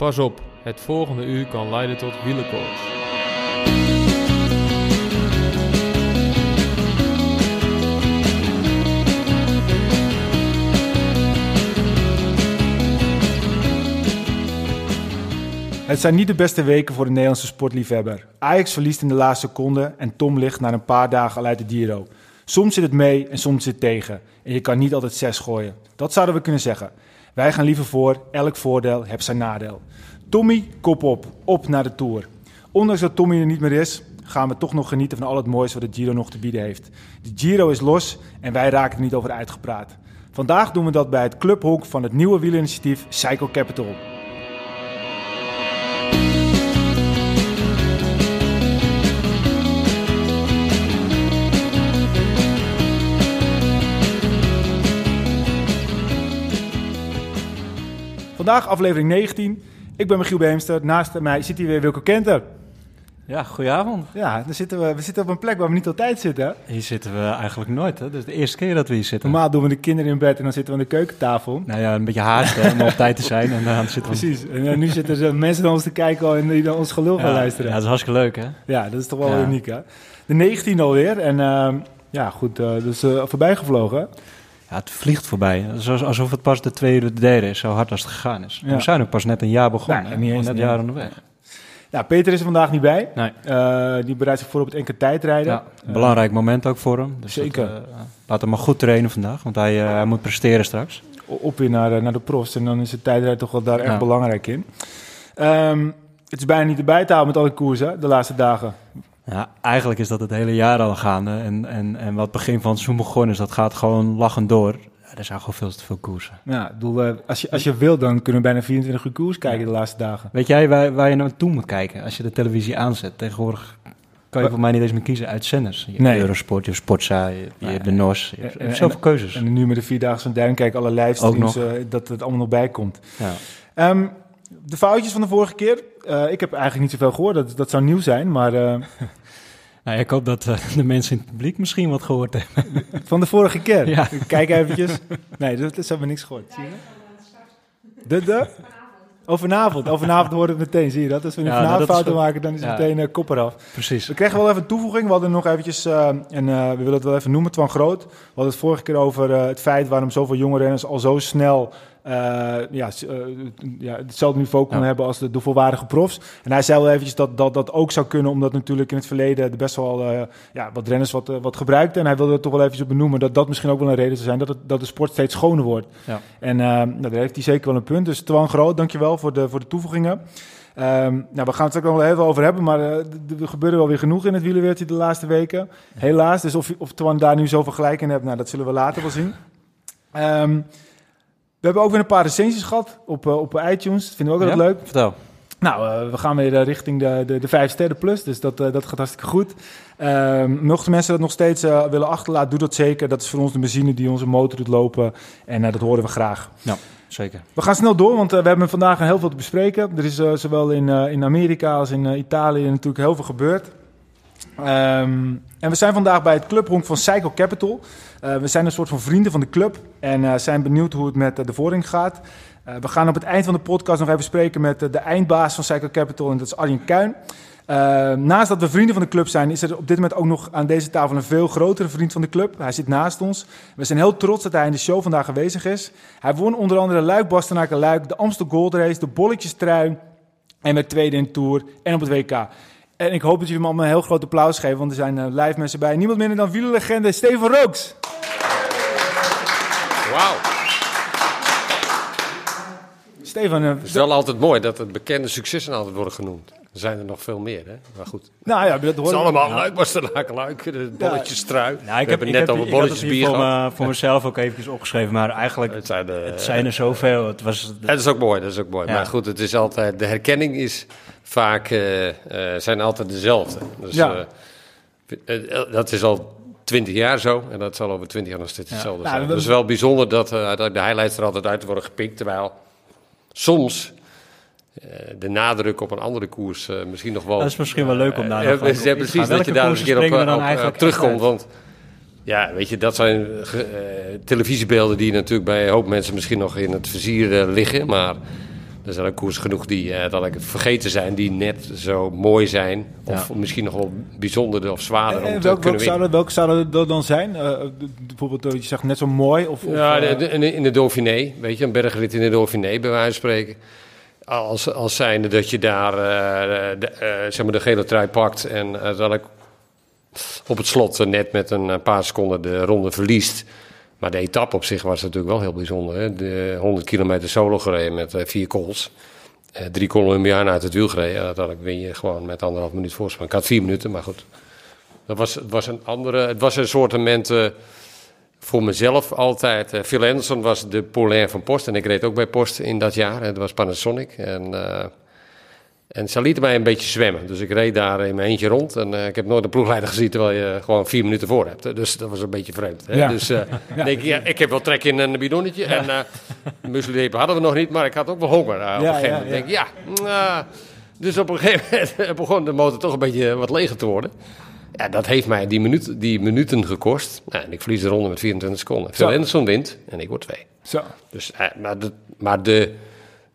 Pas op, het volgende uur kan leiden tot wielerkoorts. Het zijn niet de beste weken voor de Nederlandse sportliefhebber. Ajax verliest in de laatste seconde en Tom ligt na een paar dagen al uit de Giro. Soms zit het mee en soms zit het tegen. En je kan niet altijd zes gooien. Dat zouden we kunnen zeggen. Wij gaan liever voor, elk voordeel heeft zijn nadeel. Tommy, kop op, op naar de Tour. Ondanks dat Tommy er niet meer is, gaan we toch nog genieten van al het moois wat de Giro nog te bieden heeft. De Giro is los en wij raken er niet over uitgepraat. Vandaag doen we dat bij het clubhonk van het nieuwe wielerinitiatief Cycle Capital. Vandaag aflevering 19. Ik ben Michiel Beemster. Naast mij zit hier weer Wilco Kenter. Ja, goedenavond. Ja, dan zitten we, we zitten op een plek waar we niet altijd zitten. Hier zitten we eigenlijk nooit. Hè? Dus de eerste keer dat we hier zitten. Normaal doen we de kinderen in bed en dan zitten we aan de keukentafel. Nou ja, een beetje haast om op tijd te zijn. En dan zitten we... Precies. En eh, nu zitten er mensen naar ons te kijken en die naar ons gelul gaan Ja, luisteren. Ja, Ja, dat is hartstikke leuk, hè? dat is toch wel Ja. uniek, hè? De 19 alweer. En ehm, ja, goed, eh dus eh voorbij gevlogen. Ja, het vliegt voorbij. Alsof het pas de tweede of de derde is, zo hard als het gegaan is. Ja. We zijn ook pas net een jaar begonnen. Hè? niet eens Gewoon een net jaar. onderweg. Ja, Peter is er vandaag niet bij. Nee. Eh, die bereidt zich voor op het enkele tijdrijden. Ja, een belangrijk moment ook voor hem. Dus Zeker. Dat, eh, laat hem maar goed trainen vandaag, want hij, eh, hij moet presteren straks. op weer naar, eh, naar de profs. En dan is de tijdrijd toch wel daar echt Ja. belangrijk in. Ehm, het is bijna niet erbij te houden met alle koersen de laatste dagen. Ja, eigenlijk is dat het hele jaar al gaande. En, en, en wat begin van het seizoen begonnen is, dat gaat gewoon lachend door. Ja, er zijn gewoon veel te veel koersen. Ja, ik bedoel, eh, als, je, als je wil, dan kunnen we bijna 24 uur koers kijken de laatste dagen. Weet jij waar, waar je naartoe moet kijken als je de televisie aanzet? Tegenwoordig kan je voor mij niet eens meer kiezen uit zenders. Je hebt Nee. Eurosport, je hebt Sportza, je, hebt de NOS. Je hebt, En- en- zoveel keuzes. En nu met de Vierdaagse Duin kijken alle livestreams, eh, dat het allemaal nog bij komt. ja. Ehm, de foutjes van de vorige keer. eh, ik heb eigenlijk niet zoveel gehoord, dat, dat zou nieuw zijn. Maar eh, nou, ik hoop dat eh, de mensen in het publiek misschien wat gehoord hebben. van de vorige keer. Ja. Kijk eventjes. Nee, dat, dat hebben we niks gehoord. Zie je? De, de? Vanavond. Vanavond horen we het meteen, zie je dat? Als we nu Ja, vanavond nou, fouten maken, dan is het Ja. meteen eh, kop eraf. Precies. We kregen wel even een toevoeging. We hadden nog eventjes, en we willen het wel even noemen, Twan Groot. We hadden het vorige keer over het feit waarom zoveel jonge renners al zo snel ja, s- eh, ja, hetzelfde niveau Ja. hebben als de, de volwaardige profs. En hij zei wel eventjes dat, dat dat ook zou kunnen, omdat natuurlijk in het verleden er best wel eh, ja, wat renners wat, eh, wat gebruikten. En hij wilde het toch wel eventjes benoemen dat dat misschien ook wel een reden zou zijn dat, het, dat de sport steeds schoner wordt. Ja. En eh, nou, daar heeft hij zeker wel een punt. Dus Twan Groot, dankjewel voor de, voor de toevoegingen. Ehm, nou, we gaan het er ook nog wel even over hebben, maar eh, er gebeurde wel weer genoeg in het wielerwereldje de laatste weken. Helaas, dus of, of Twan daar nu zoveel gelijk in hebt, nou, dat zullen we later wel zien. Ehm, we hebben ook weer een paar recensies gehad op, eh, op iTunes. Dat vinden we ook Ja? wel leuk. Vertel. Nou, eh, we gaan weer eh, richting de, de, de vijf sterren plus, dus dat, dat gaat hartstikke goed. Ehm mochten mensen dat nog steeds willen achterlaten, doe dat zeker. Dat is voor ons de benzine die onze motor doet lopen en dat horen we graag. Zeker. We gaan snel door, want we hebben vandaag heel veel te bespreken. Er is zowel in, in Amerika als in Italië natuurlijk heel veel gebeurd. Ehm, en we zijn vandaag bij het clubhonk van Cycle Capital. Eh, we zijn een soort van vrienden van de club en eh, zijn benieuwd hoe het met eh, de voring gaat. We gaan op het eind van de podcast nog even spreken met de eindbaas van Cycle Capital en dat is Arjen Kuijn. Eh, naast dat we vrienden van de club zijn, is er op dit moment ook nog aan deze tafel een veel grotere vriend van de club. Hij zit naast ons. We zijn heel trots dat hij in de show vandaag aanwezig is. Hij won onder andere Luik, Bastenaken, Luik, de Amstel Gold Race, de Bolletjes Trui en werd tweede in Tour en op het WK. En ik hoop dat jullie hem allemaal een heel groot applaus geven, want er zijn eh, live mensen bij. Niemand minder dan wielerlegende Steven Rooks. Wauw. Steven, eh, Het is wel altijd mooi dat het bekende successen altijd worden genoemd. Er zijn er nog veel meer, hè? Maar goed. nou ja, dat Het hoor is allemaal leuk, was de luik, de bolletjes trui. Nou, We hebben net over ik het bolletjes hier bier voor, me- voor mezelf ook eventjes opgeschreven, maar eigenlijk Het zijn, de, het zijn er zoveel. Het was, dat is ook mooi, dat is ook mooi. Ja. Maar goed, het is altijd, de herkenning is vaak, eh, eh, zijn altijd dezelfde. Dus, Ja. eh, dat is al twintig jaar zo en dat zal over twintig jaar nog steeds hetzelfde Nou, zijn. Het is wel bijzonder dat de highlights er altijd uit worden gepikt, terwijl soms de nadruk op een andere koers misschien nog wel... dat is misschien wel leuk om daar nog op ja, precies, dat je daar een keer op, er terugkomt. Want ja, weet je, dat zijn televisiebeelden die natuurlijk bij een hoop mensen misschien nog in het vizier liggen. Maar Er zijn ook koers genoeg die eh, dat ik vergeten zijn, die net zo mooi zijn. Of misschien nog wel bijzonderder of zwaarder om En te Eh, welke, kunnen welke, winnen. zouden, welke zouden dat dan zijn? Eh, bijvoorbeeld, je zegt net zo mooi. Of, of, Ja, de- in de, in de Dauphiné, weet je, een bergrit in de Dauphiné, bij wijze van spreken. Als, als zijnde dat je daar eh, de, eh, zeg maar de gele trui pakt en uiteindelijk op het slot net met een paar seconden de ronde verliest. Maar de etappe op zich was natuurlijk wel heel bijzonder. Hè? De 100 kilometer solo gereden met eh, vier calls. Eh, drie Colombianen uit het wiel gereden. En uiteindelijk win je gewoon met anderhalf minuut voorsprong. Ik had vier minuten, maar goed. Dat was, het was een andere... Het was een soort voor mezelf altijd. Phil Anderson was de Paulin van Post. En ik reed ook bij Post in dat jaar. Het was Panasonic. En, en ze lieten mij een beetje zwemmen. Dus ik reed daar in mijn eentje rond. En eh, ik heb nooit een ploegleider gezien terwijl je gewoon vier minuten voor hebt. Dus dat was een beetje vreemd. Hè? Ja. Dus eh, denk ik, ja, ik heb wel trek in een bidonnetje. En uh, muesli hadden we nog niet, maar ik had ook wel honger. eh, op een gegeven moment denk ik, ja... dus op een gegeven moment begon de motor toch een beetje wat leger te worden. Ja, dat heeft mij die, minuut, die minuten gekost. Nou, en ik verlies de ronde met 24 seconden. Phil. Anderson wint en ik word twee. Zo. Dus, eh, maar de, maar de,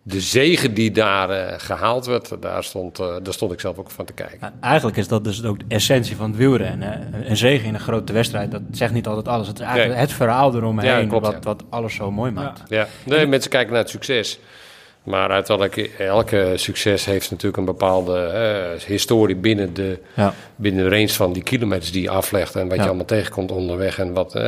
de zegen die daar eh, gehaald werd, daar stond, eh, daar stond ik zelf ook van te kijken. Nou, Eigenlijk is dat dus ook de essentie van het wielrennen. hè. Een zege in een grote wedstrijd, dat zegt niet altijd alles. Het is eigenlijk Nee. het verhaal eromheen Ja, klopt, wat, ja. wat alles zo mooi maakt. Ja, nee, mensen kijken naar het succes. Maar uiteindelijk, elke succes heeft natuurlijk een bepaalde eh, historie binnen de, Ja. binnen de range van die kilometers die je aflegt. En wat Ja. je allemaal tegenkomt onderweg. En wat,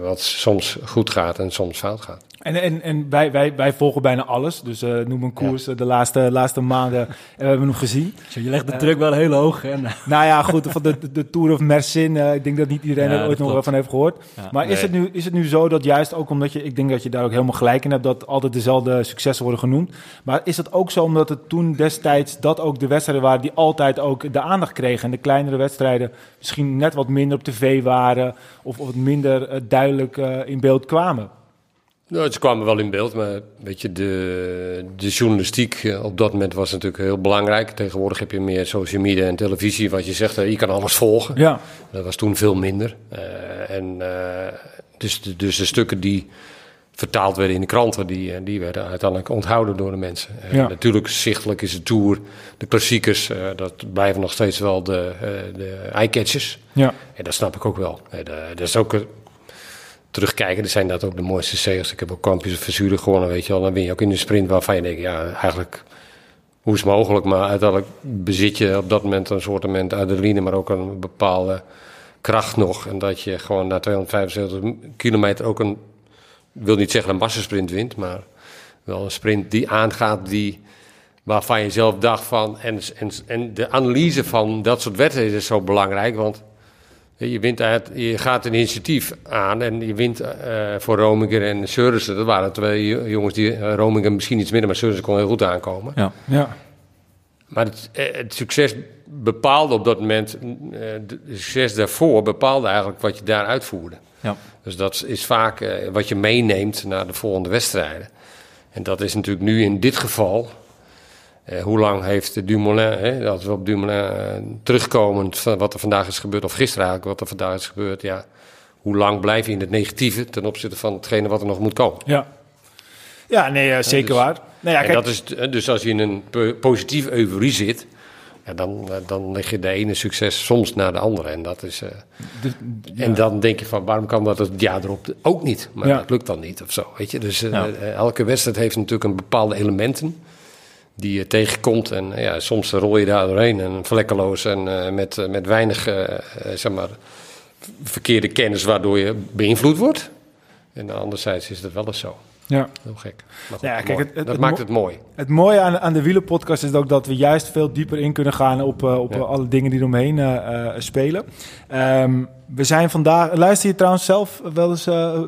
wat soms goed gaat en soms fout gaat. En, en, en wij, wij, wij volgen bijna alles. Dus eh, noem een koers eh, de laatste, laatste maanden. En we hebben hem gezien. Zo, je legt de druk wel heel hoog. En, Nou ja, goed, van de, de, de Tour of Mersin. eh, ik denk dat niet iedereen Ja, er dat ooit nog wel van heeft gehoord. Ja. maar is, het nu, is het nu zo dat juist ook omdat je... Ik denk dat je daar ook helemaal gelijk in hebt... dat altijd dezelfde successen worden genoemd. Maar is het ook zo omdat het toen destijds... dat ook de wedstrijden waren die altijd ook de aandacht kregen... en de kleinere wedstrijden misschien net wat minder op tv waren... of, of wat minder eh, duidelijk eh, in beeld kwamen? Nou, ze kwamen wel in beeld, maar weet je, de, de journalistiek eh, op dat moment was natuurlijk heel belangrijk. Tegenwoordig heb je meer social media en televisie, wat je zegt, je kan alles volgen. Ja, Dat was toen veel minder. Eh, en, eh, dus, de, dus de stukken die vertaald werden in de kranten, die, die werden uiteindelijk onthouden door de mensen. Ja. Natuurlijk, zichtelijk is de Tour, de klassiekers, dat blijven nog steeds wel de, eh de eye-catchers. ja. En dat snap ik ook wel. Dat is ook... Terugkijken, dat zijn dat ook de mooiste zegers. Ik heb ook kampjes of verzuren gewonnen, weet je wel. Dan win je ook in de sprint waarvan je denkt, ja, eigenlijk... Hoe is het mogelijk? Maar uiteindelijk bezit je op dat moment een soort adrenaline... maar ook een bepaalde kracht nog. En dat je gewoon na 275 kilometer ook een... Wil niet zeggen een massasprint wint, maar wel een sprint die aangaat... die waarvan je zelf dacht van... En, en, en de analyse van dat soort wedstrijden is zo belangrijk, want... Je, wint uit, je gaat een initiatief aan en je wint eh, voor Rominger en Seurissen. Dat waren twee jo- jongens die uh, Rominger misschien iets minder, maar Seurissen kon heel goed aankomen. ja. ja. Maar het, eh, het succes bepaalde op dat moment, eh, de- het succes daarvoor bepaalde eigenlijk wat je daar uitvoerde. Ja. Dus dat is vaak wat je meeneemt naar de volgende wedstrijden. En dat is natuurlijk nu in dit geval. Eh, hoe lang heeft Dumoulin, hè, als we op Dumoulin eh, terugkomend van wat er vandaag is gebeurd, of gisteren eigenlijk wat er vandaag is gebeurd, ja, hoe lang blijf je in het negatieve ten opzichte van hetgene wat er nog moet komen? Ja, ja nee, eh, zeker dus- waar. Nou ja, kijk, dat is, dus als je in een po- positieve euforie zit, ja, dan, dan leg je de ene succes soms naar de andere. En, dat is, en dan denk je van, waarom kan dat het jaar erop ook niet? Maar Ja. dat lukt dan niet of zo, weet je. Dus elke wedstrijd heeft natuurlijk een bepaalde elementen die je tegenkomt. En eh, ja, soms rol je daar doorheen en vlekkeloos en eh, met, eh, met weinig, zeg maar, verkeerde kennis waardoor je beïnvloed wordt. En anderzijds is dat wel eens zo. Ja. Heel gek. Maar goed, Ja, kijk, het- het- dat het maakt het mooi. Het mooie aan, aan de wielenpodcast is ook dat we juist veel dieper in kunnen gaan op, eh, op Ja. eh, alle dingen die eromheen eh, eh, spelen. Ehm, we zijn vandaag. Luister je trouwens zelf wel eens eh,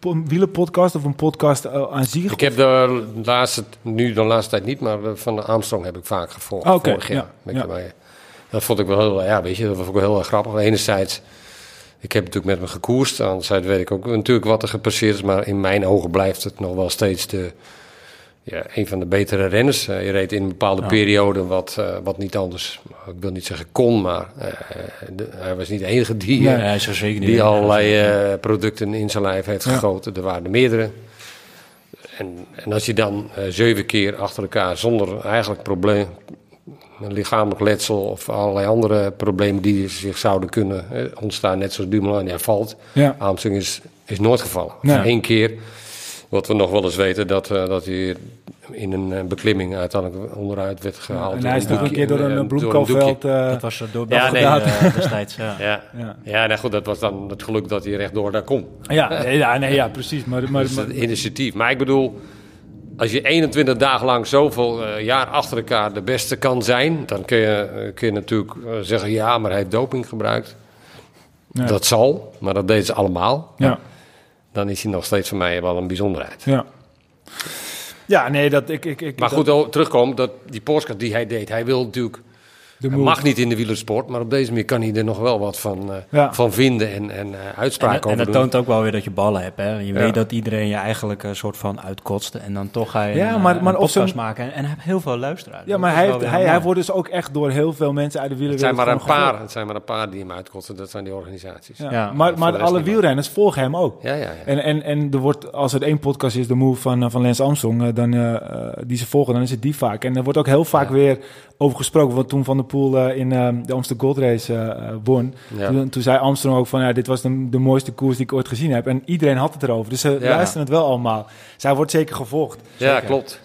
een wielenpodcast of een podcast aan zich? Ik heb de laatste, nu de laatste tijd niet, maar van de Armstrong heb ik vaak gevolgd. Oh, vorig jaar. ja, Dat vond ik wel heel, ja, weet je, dat vond ik wel heel erg grappig. Enerzijds, ik heb natuurlijk met me gekoerst. Anderzijds weet ik ook natuurlijk wat er gepasseerd is. Maar in mijn ogen blijft het nog wel steeds de, ja, een van de betere renners. Eh, je reed in een bepaalde Ja. periode wat, eh, wat niet anders, ik wil niet zeggen kon, maar eh, de- hij was niet de enige die... Nee. Ja, zo zeker niet. die allerlei producten in zijn lijf heeft Ja. gegoten. Er waren er meerdere. en, en als je dan zeven keer achter elkaar zonder eigenlijk probleem, een lichamelijk letsel of allerlei andere problemen die zich zouden kunnen eh, ontstaan, net zoals Dumoulin, ja, valt. Ja. Armstrong is, is nooit gevallen. Eén keer, wat we nog wel eens weten, dat, eh, dat hij in een eh, beklimming uiteindelijk onderuit werd gehaald. en hij is nog een keer door een bloemkoolveld... eh, Dat was door Ja, nee, destijds. Ja. Ja, Ja. ja. nou goed, dat was dan het geluk dat hij rechtdoor daar kon. ja, nee, ja, nee, ja, precies. Maar, maar, Dus maar- het initiatief. Maar ik bedoel, als je 21 dagen lang zoveel eh, jaar achter elkaar de beste kan zijn, dan kun je, eh, kun je natuurlijk eh, zeggen: ja, maar hij heeft doping gebruikt. Ja. Dat zal, maar dat deden ze allemaal. ja. Dan is hij nog steeds voor mij wel een bijzonderheid. Ja. Ja, nee, dat ik... ik, ik Maar dat- goed, oh, terugkomen, dat die podcast die hij deed, hij wil natuurlijk. Mag niet in de wielersport, maar op deze manier kan hij er nog wel wat van, eh, Ja. van vinden en, en eh, En, uitspraken en over dat doen. toont ook wel weer dat je ballen hebt. Hè? Je Ja. weet dat iedereen je eigenlijk een soort van uitkotst. En dan toch ga je Ja, een, maar- eh, maar een podcast maken. En, en hij heeft heel veel luisteraars. Ja, Dat maar hij, heeft, hij, wordt dus ook echt door heel veel mensen uit de het zijn wielerwereld maar een paar, het zijn maar een paar die hem uitkotsen, dat zijn die organisaties. Ja. Ja, maar maar de alle wielrenners volgen hem ook. Ja, ja, ja. En, en, en er wordt, als er één podcast is, de move van, van Lance Armstrong, dan, die ze volgen, dan is het die vaak. En er wordt ook heel vaak Ja. weer over gesproken. Want toen Van der Poel eh, in eh, de Amsterdam Gold Race eh, won, Ja. toen, toen zei Armstrong ook van, ja, dit was de, de mooiste koers die ik ooit gezien heb. En iedereen had het erover. Dus ze Ja. luisteren het wel allemaal. Zij wordt zeker gevolgd. Ja, klopt.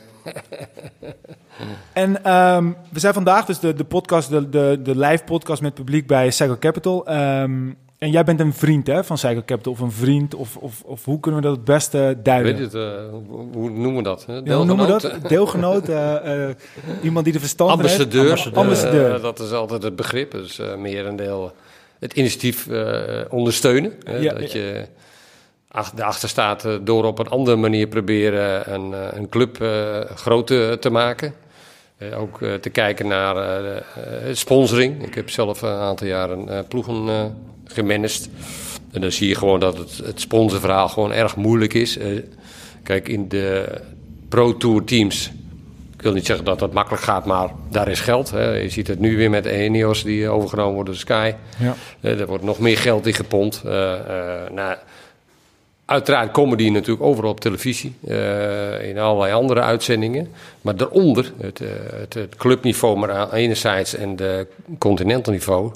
En ehm, we zijn vandaag dus de, de podcast, de, de, de live podcast met publiek bij Cycle Capital. Ehm, en jij bent een vriend hè, van Cycle Capital, of een vriend, of, of, of hoe kunnen we dat het beste duiden? Weet je het, eh, hoe, hoe noemen we dat? hè? Ja, hoe noemen we Deelgenoot? dat? Deelgenoot, eh, eh, iemand die de verstand van heeft. Ambassadeur. Ambassadeur. Ambassadeur. Eh, dat is altijd het begrip. Dus eh meer een deel het initiatief eh, ondersteunen. Ja, dat ja. je ach- erachter staat door op een andere manier proberen een, een club eh, te, te maken. Eh, ook eh, te kijken naar eh, sponsoring. Ik heb zelf een aantal jaren ploegen gemanaged. En dan zie je gewoon dat het, het sponsorverhaal gewoon erg moeilijk is. Kijk, in de Pro Tour teams ik wil niet zeggen dat dat makkelijk gaat, maar daar is geld. Hè. Je ziet het nu weer met Enios die overgenomen worden door Sky. Ja. Er wordt nog meer geld in gepompt. Nou, uiteraard komen die natuurlijk overal op televisie, eh, in allerlei andere uitzendingen. Maar daaronder, het, eh, het, het clubniveau maar aan enerzijds en de continental niveau,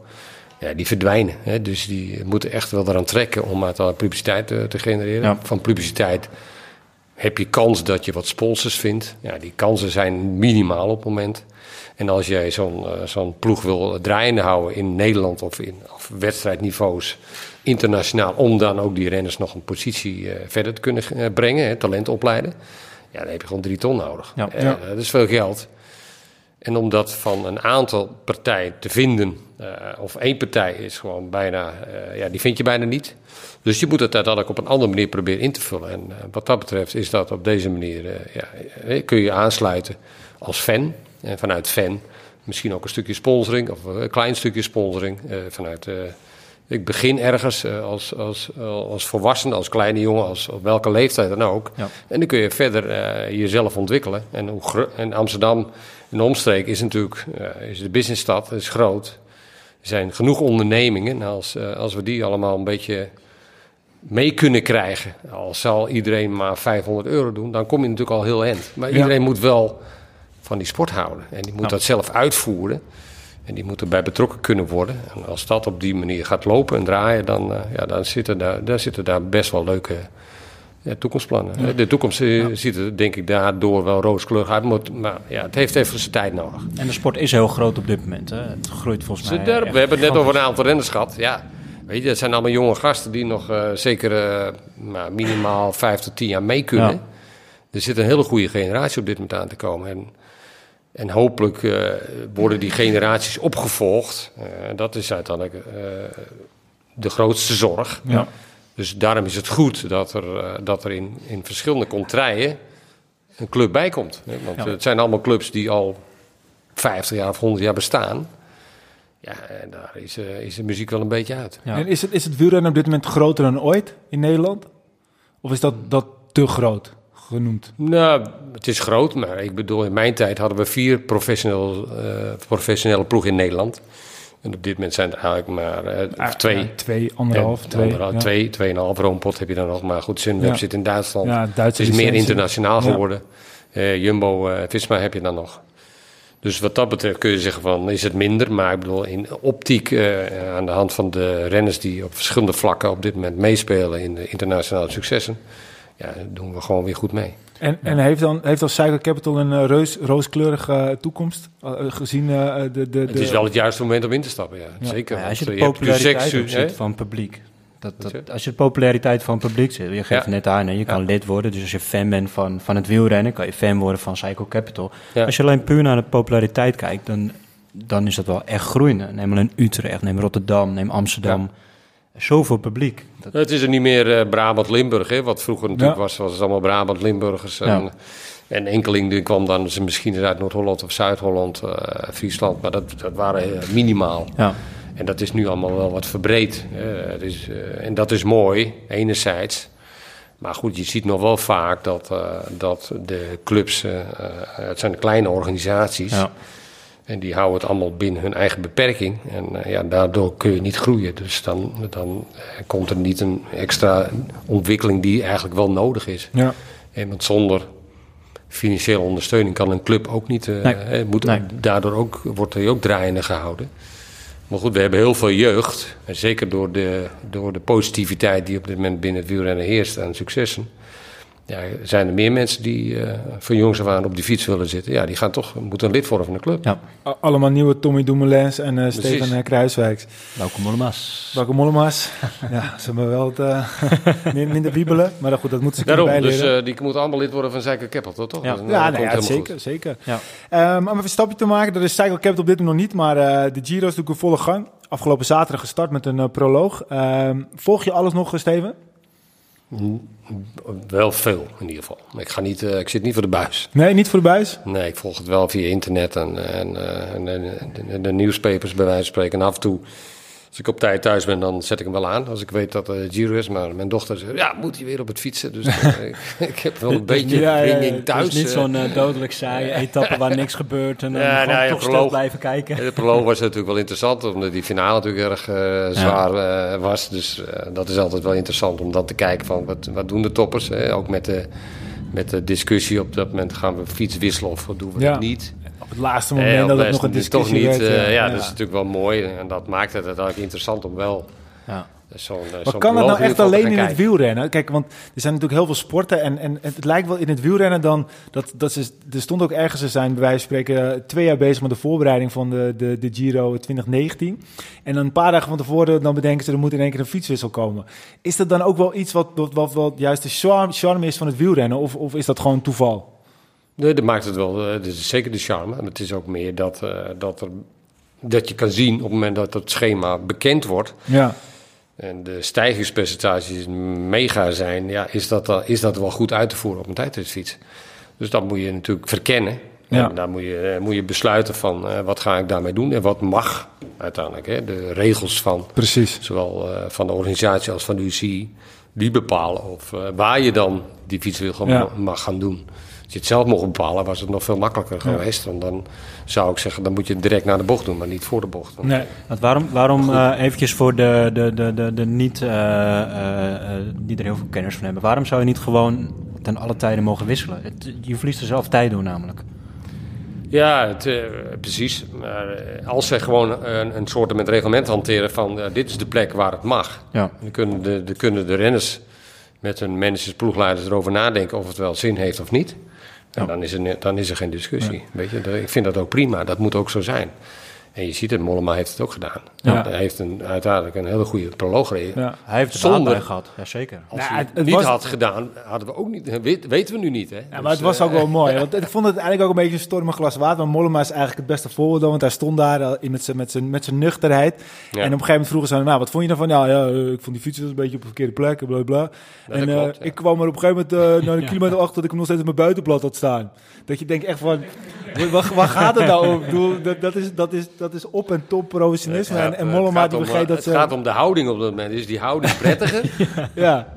ja, die verdwijnen. Hè. Dus die moeten echt wel eraan trekken om uiteindelijk publiciteit eh, te genereren. Ja. Van publiciteit heb je kans dat je wat sponsors vindt. Ja, die kansen zijn minimaal op het moment. En als jij zo'n zo'n ploeg wil draaiende houden in Nederland of in of wedstrijdniveaus internationaal, om dan ook die renners nog een positie eh, verder te kunnen eh, brengen, hè, talent opleiden, ja, dan heb je gewoon drie ton nodig. Ja. Eh, Ja. Dat is veel geld. En om dat van een aantal partijen te vinden, eh, of één partij is gewoon bijna, eh, ja, die vind je bijna niet. Dus je moet het uiteindelijk op een andere manier proberen in te vullen. En eh, wat dat betreft is dat op deze manier, eh, ja, kun je aansluiten als fan. En vanuit fan misschien ook een stukje sponsoring, of een klein stukje sponsoring. eh, vanuit, eh, ik begin ergens eh, als, als, als volwassene, als kleine jongen, als op welke leeftijd dan ook. Ja. En dan kun je verder eh, jezelf ontwikkelen. En, hoe en Amsterdam en de omstreek is natuurlijk eh, is de businessstad, is groot. Er zijn genoeg ondernemingen. Nou, als, eh, als we die allemaal een beetje mee kunnen krijgen, al zal iedereen maar 500 euro doen, dan kom je natuurlijk al heel eind. Maar Ja. iedereen moet wel van die sport houden. En die moet dat zelf uitvoeren. En die moeten bij betrokken kunnen worden. En als dat op die manier gaat lopen en draaien, dan, eh, ja, dan zitten, daar, daar zitten daar best wel leuke ja, toekomstplannen. De toekomst eh, ziet er denk ik daardoor wel rooskleurig uit. Maar ja, het heeft even zijn tijd nodig. En de sport is heel groot op dit moment. Hè. Het groeit volgens mij. Derp- we hebben het net over een aantal renners gehad. Ja, weet je, dat zijn allemaal jonge gasten die nog eh, zeker minimaal vijf tot tien jaar mee kunnen. Er zit een hele goede generatie op dit moment aan te komen. En, en hopelijk eh, worden die generaties opgevolgd. Eh, dat is uiteindelijk eh, de grootste zorg. Ja. Dus daarom is het goed dat er, eh, dat er in, in verschillende contraien een club bij komt. Want Ja. het zijn allemaal clubs die al 50 jaar of 100 jaar bestaan. Ja, en daar is, eh, is de muziek wel een beetje uit. Ja. En is het, is het wielrennen op dit moment groter dan ooit in Nederland? Of is dat, dat te groot genoemd? Nou, het is groot, maar ik bedoel, in mijn tijd hadden we vier professionele, eh, professionele ploegen in Nederland. En op dit moment zijn er eigenlijk maar eh, Ah, twee. ja, twee, anderhalf, En twee. anderhalf, ja. twee, tweeënhalf roompot heb je dan nog. Maar goed, Sunweb zit in Duitsland. Ja, Het is meer internationaal geworden. Eh, Jumbo, Visma heb je dan nog. Dus wat dat betreft kun je zeggen van is het minder. Maar ik bedoel, in optiek aan de hand van de renners die op verschillende vlakken op dit moment meespelen in de internationale successen. Ja, doen we gewoon weer goed mee. En, en heeft dan heeft dan Cycle Capital een eh, reus, rooskleurige eh, toekomst? eh, gezien eh, de, de, de... Het is wel het juiste moment om in te stappen, ja. Ja. Zeker. Ja, als je de populariteit van het publiek. Dat, dat, als je de populariteit van het publiek zit, je geeft Ja. net aan, hè, je kan Ja. lid worden. Dus als je fan bent van, van het wielrennen, kan je fan worden van Cycle Capital. Ja. Als je alleen puur naar de populariteit kijkt, dan, dan is dat wel echt groeiende. Neem alleen Utrecht, neem Rotterdam, neem Amsterdam. Zoveel publiek. Dat, Het is er niet meer eh, Brabant-Limburg, hè, wat vroeger natuurlijk Ja. was. Was het allemaal Brabant-Limburgers. En, Ja. en enkeling die kwam dan ze misschien uit Noord-Holland of Zuid-Holland, eh, Friesland. Maar dat, dat waren eh, minimaal. ja. En dat is nu allemaal wel wat verbreed. hè. Het is, en dat is mooi, enerzijds. Maar goed, je ziet nog wel vaak dat, dat de clubs, het zijn kleine organisaties. Ja. En die houden het allemaal binnen hun eigen beperking. En eh, ja, daardoor kun je niet groeien. Dus dan, dan eh, komt er niet een extra ontwikkeling die eigenlijk wel nodig is. Ja. En want zonder financiële ondersteuning kan een club ook niet. Nee. eh, moet, Nee. Daardoor ook, wordt hij ook draaiende gehouden. Maar goed, we hebben heel veel jeugd. En zeker door de, door de positiviteit die op dit moment binnen het wielrennen heerst aan successen. Ja, zijn er meer mensen die eh, van jongs af aan op die fiets willen zitten. Ja, die gaan toch, moeten een lid worden van de club. ja. Allemaal nieuwe Tommy Dumoulins en eh Stefan eh, Kruiswijks. Welkom Mollema's. Welke Mollema's. ja, ze hebben wel het, min- minder wiebelen. Maar goed, dat moeten ze Daarom, kunnen dus bijleren. eh, die moeten allemaal lid worden van Zijker Capital, toch? Ja. Dus, ja, nee, ja, helemaal zeker, goed. zeker. Ja. Ehm, om even een stapje te maken, dat is Cycle Capital op dit moment nog niet, maar eh, de Giro is natuurlijk in volle gang. Afgelopen zaterdag gestart met een proloog. Ehm, volg je alles nog, Steven? Wel veel, in ieder geval. Ik, ga niet, eh, ik zit niet voor de buis. Nee, niet voor de buis? Nee, ik volg het wel via internet en, en, eh, en, en de, de nieuwspapers bij wijze van spreken. En af en toe, als ik op tijd thuis ben, dan zet ik hem wel aan. Als ik weet dat het Giro is. Maar mijn dochter zegt, ja, moet hij weer op het fietsen? Dus eh, ik, heb wel een beetje ja, ringing thuis. Het is niet eh. zo'n eh, dodelijk saaie etappe waar niks gebeurt en dan Ja, gewoon nou ja, toch stil blijven kijken. De proloog was natuurlijk wel interessant, omdat die finale natuurlijk erg zwaar was. Dus dat is altijd wel interessant om dan te kijken van wat, wat doen de toppers. Hè? Ook met de, met de discussie op dat moment gaan we fiets wisselen of doen we Ja. dat niet. Op het laatste moment dat het nog een dus toch discussie niet. werd. eh, ja, ja. dat is natuurlijk wel mooi en dat maakt het uiteindelijk interessant om wel Ja. zo'n eh, Maar kan dat proloog nou echt te alleen in het wielrennen? Kijk, want er zijn natuurlijk heel veel sporten en, en het lijkt wel in het wielrennen dan... Dat, dat ze, er stond ook ergens, ze zijn bij wijze van spreken twee jaar bezig met de voorbereiding van de, de, de Giro 2019. En dan een paar dagen van tevoren dan bedenken ze er moet in één keer een fietswissel komen. Is dat dan ook wel iets wat, wat, wat, wat juist de charme, charme is van het wielrennen? Of, of is dat gewoon toeval? Nee, dat maakt het wel. eh, Dat is zeker de charme. En het is ook meer dat, eh, dat, er, dat je kan zien op het moment dat het schema bekend wordt. Ja, En de stijgingspercentages mega zijn, ja, is, dat, dan- is dat wel goed uit te voeren op een tijdritfiets. Dus dat moet je natuurlijk verkennen. Ja. En dan moet je, eh, moet je besluiten van eh, wat ga ik daarmee doen en wat mag uiteindelijk. Hè? De regels van precies. zowel eh, van de organisatie als van de UCI, die bepalen of eh, waar je dan die fietswissel Ja. ma- mag gaan doen. Als je het zelf mocht bepalen, was het nog veel makkelijker geweest. Want dan zou ik zeggen, dan moet je het direct naar de bocht doen, maar niet voor de bocht. Nee. Want waarom, waarom eh, eventjes voor de, de, de, de, de niet, eh, eh, eh, die er heel veel kennis van hebben. Waarom zou je niet gewoon ten alle tijden mogen wisselen? Het, je verliest er zelf tijd door namelijk. Ja, het, eh, precies. Eh, als ze gewoon een, een soort met reglement hanteren van eh, dit is de plek waar het mag. Ja. Dan kunnen de, de, kunnen de renners met hun managers, ploegleiders erover nadenken of het wel zin heeft of niet. En dan, is er, dan is er geen discussie. Weet je, ik vind dat ook prima. Dat moet ook zo zijn. En je ziet het, Mollema heeft het ook gedaan. Ja. Hij heeft een, uiteindelijk een hele goede proloog gereden. Ja. Hij heeft er Zonder- gehad, jazeker. Als Nou, hij het- niet was- had gedaan, hadden we ook niet, weet- weten we nu niet. Hè? Ja, maar Dus, het was eh, ook wel mooi. Want ik vond het eigenlijk ook een beetje een stormig glas water. Maar Mollema is eigenlijk het beste voorbeeld. Want hij stond daar in met zijn, met zijn, met zijn nuchterheid. Ja. En op een gegeven moment vroegen ze aan hem, nou, wat vond je ervan? Ja, ja eh, ik vond die fiets een beetje op de verkeerde plek, bla bla. en eh, klopt, ja. ik kwam er op een gegeven moment eh, naar een kilometer achter dat ik hem nog steeds op mijn buitenblad had staan. Dat je denkt echt van, waar, waar gaat het nou om? Dat, dat, is, dat, is, dat is op en top professionisme. Ja, en, en het Mollema gaat die begreep eh, dat Het gaat om de houding op dat moment. Is die houding prettiger? ja.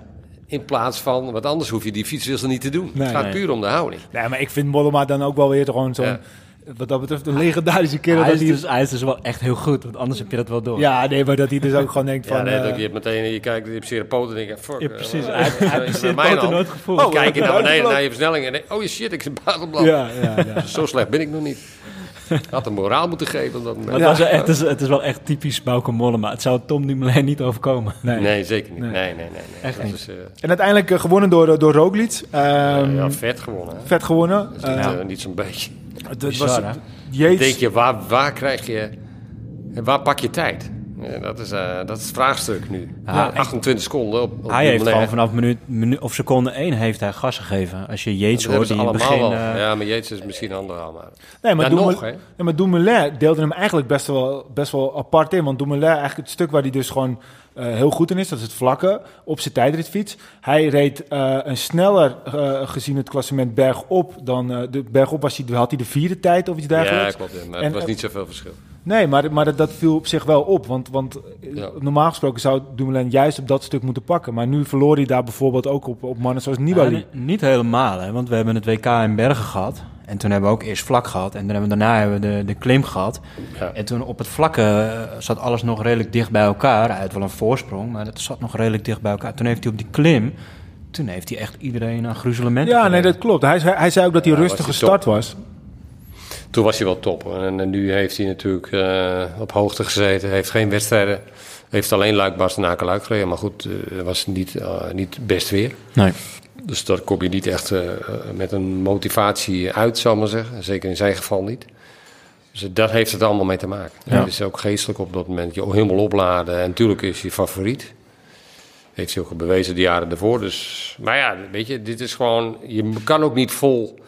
In plaats van, wat anders hoef je die fietswissel niet te doen. Nee. het gaat Nee. puur om de houding. Nee, maar ik vind Mollema dan ook wel weer gewoon zo'n... Ja. wat dat betreft een legendarische kerel. hij, dat is hij, dus, hij is dus wel echt heel goed, want anders heb je dat wel door. ja, nee, maar dat hij dus ook gewoon denkt van... Ja, nee, eh, dat je hebt meteen, je kijkt, je hebt zeer poten en denk je, fuck. Ja, eh, precies. Hij heeft- poten dan? nooit gevoeld. Oh, kijk je naar beneden buitenblad. naar je versnelling en denk, oh je shit, ik zit buitenblad. ja, ja, ja. Zo slecht ben ik nog niet. Had een moraal moeten geven. Dat het, was het, is, het is wel echt typisch Bauke Mollema. Het zou Tom Dumoulin niet overkomen. Nee. Nee, zeker niet. Nee. Nee, nee, nee. nee. Echt Dat niet. is, eh, En uiteindelijk eh, gewonnen door, door Roglic. Ehm, ja, vet gewonnen. hè. Vet gewonnen. Dat is niet, niet zo'n beetje. het Bizar, was, denk je, waar, waar krijg je... Waar pak je tijd? Ja, dat, is, eh, dat is het vraagstuk nu. Ja, 28 seconden op, op Hij heeft gewoon vanaf minuut, minuut of seconde 1 heeft hij gas gegeven. Als je Yates Dat hoort, die allemaal begin... wel. eh, ja, maar Jeets is misschien anderhalf. Maar... Nee, maar, nog, Dumoulin deelde hem eigenlijk best wel, best wel apart in. Want Dumoulin, eigenlijk het stuk waar hij dus gewoon eh, heel goed in is, dat is het vlakke op zijn tijdritfiets. Hij reed eh, een sneller, eh, gezien het klassement bergop, dan eh, de bergop was hij, had hij de vierde tijd of iets Ja, dergelijks. klopt. ja, maar En, het was niet zoveel verschil. Nee, maar, maar dat, dat viel op zich wel op. Want, want eh, Ja. normaal gesproken zou Dumoulin juist op dat stuk moeten pakken. Maar nu verloor hij daar bijvoorbeeld ook op, op mannen zoals Nibali. Ja, niet helemaal, hè, want we hebben het WK in Bergen gehad. En toen hebben we ook eerst vlak gehad. En dan hebben we, daarna hebben we de, de klim gehad. Ja. En toen op het vlakke eh, zat alles nog redelijk dicht bij elkaar. Hij had wel een voorsprong, maar het zat nog redelijk dicht bij elkaar. Toen heeft hij op die klim, toen heeft hij echt iedereen aan gruzelementen ja, nee, dat klopt. Hij, zei- hij zei ook dat hij Ja, rustig gestart was. Toen was hij wel top. En, en nu heeft hij natuurlijk eh, op hoogte gezeten. Heeft geen wedstrijden. Heeft alleen Luik, Bastenaken, Luik gereden. Maar goed, eh, het was niet, eh, niet best weer. Nee. Dus daar kom je niet echt eh, eh, met een motivatie uit, zal ik maar zeggen. Zeker in zijn geval niet. Dus dat heeft het allemaal mee te maken. Ja. Het is ook geestelijk op dat moment. Je helemaal opladen. En natuurlijk is hij favoriet. Heeft hij ook bewezen de jaren ervoor. Dus, maar ja, weet je, dit is gewoon... Je kan ook niet vol,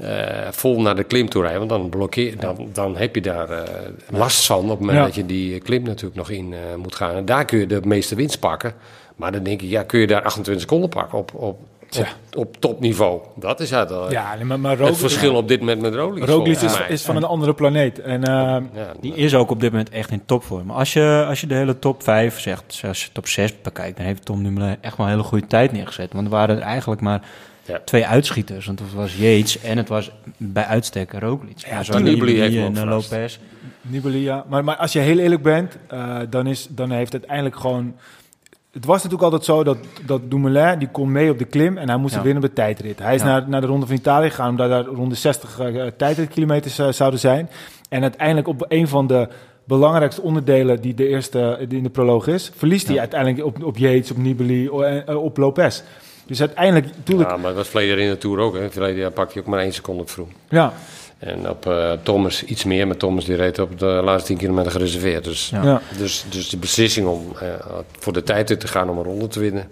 eh, vol naar de klim toe rijden. Want dan, blokkeer, dan, dan heb je daar eh, last van op het moment Ja. dat je die klim natuurlijk nog in eh, moet gaan. En daar kun je de meeste winst pakken. Maar dan denk ik, ja, kun je daar 28 seconden pakken op, op, op, op topniveau? Dat is het, eh, Ja, maar, maar het verschil op dit moment met Roglic. Roglic is, is van een andere planeet. En eh, Ja, Die is ook op dit moment echt in topvorm. Als je, als je de hele top 5 zegt, als je top 6 bekijkt, dan heeft Tom Dumoulin echt wel een hele goede tijd neergezet. Want er waren er eigenlijk maar Ja. twee uitschieters. Want het was Yates en het was bij uitstek Roglic. Ja, zo Nibali en eh. Lopez. Nibali, ja. Maar, maar als je heel eerlijk bent, eh, dan, is, dan heeft het uiteindelijk gewoon... Het was natuurlijk altijd zo dat, dat Dumoulin, die kon mee op de klim en hij moest Ja. winnen op de tijdrit. Hij is Ja. naar, naar de Ronde van Italië gegaan, omdat daar rond de 60 eh, tijdritkilometers zouden zijn. En uiteindelijk op een van de belangrijkste onderdelen die, de eerste, die in de proloog is, verliest hij uiteindelijk op, op Yates, op Nibali, op Lopez. Dus uiteindelijk, natuurlijk, Ja, maar dat was verleden jaar in de Tour ook. Hè. Verleden jaar pak je ook maar één seconde op vroeg. ja, En op eh, Thomas iets meer, maar Thomas die reed op de laatste 10 kilometer gereserveerd. Dus, Ja. ja. dus, dus de beslissing om eh, voor de tijd te gaan om een ronde te winnen.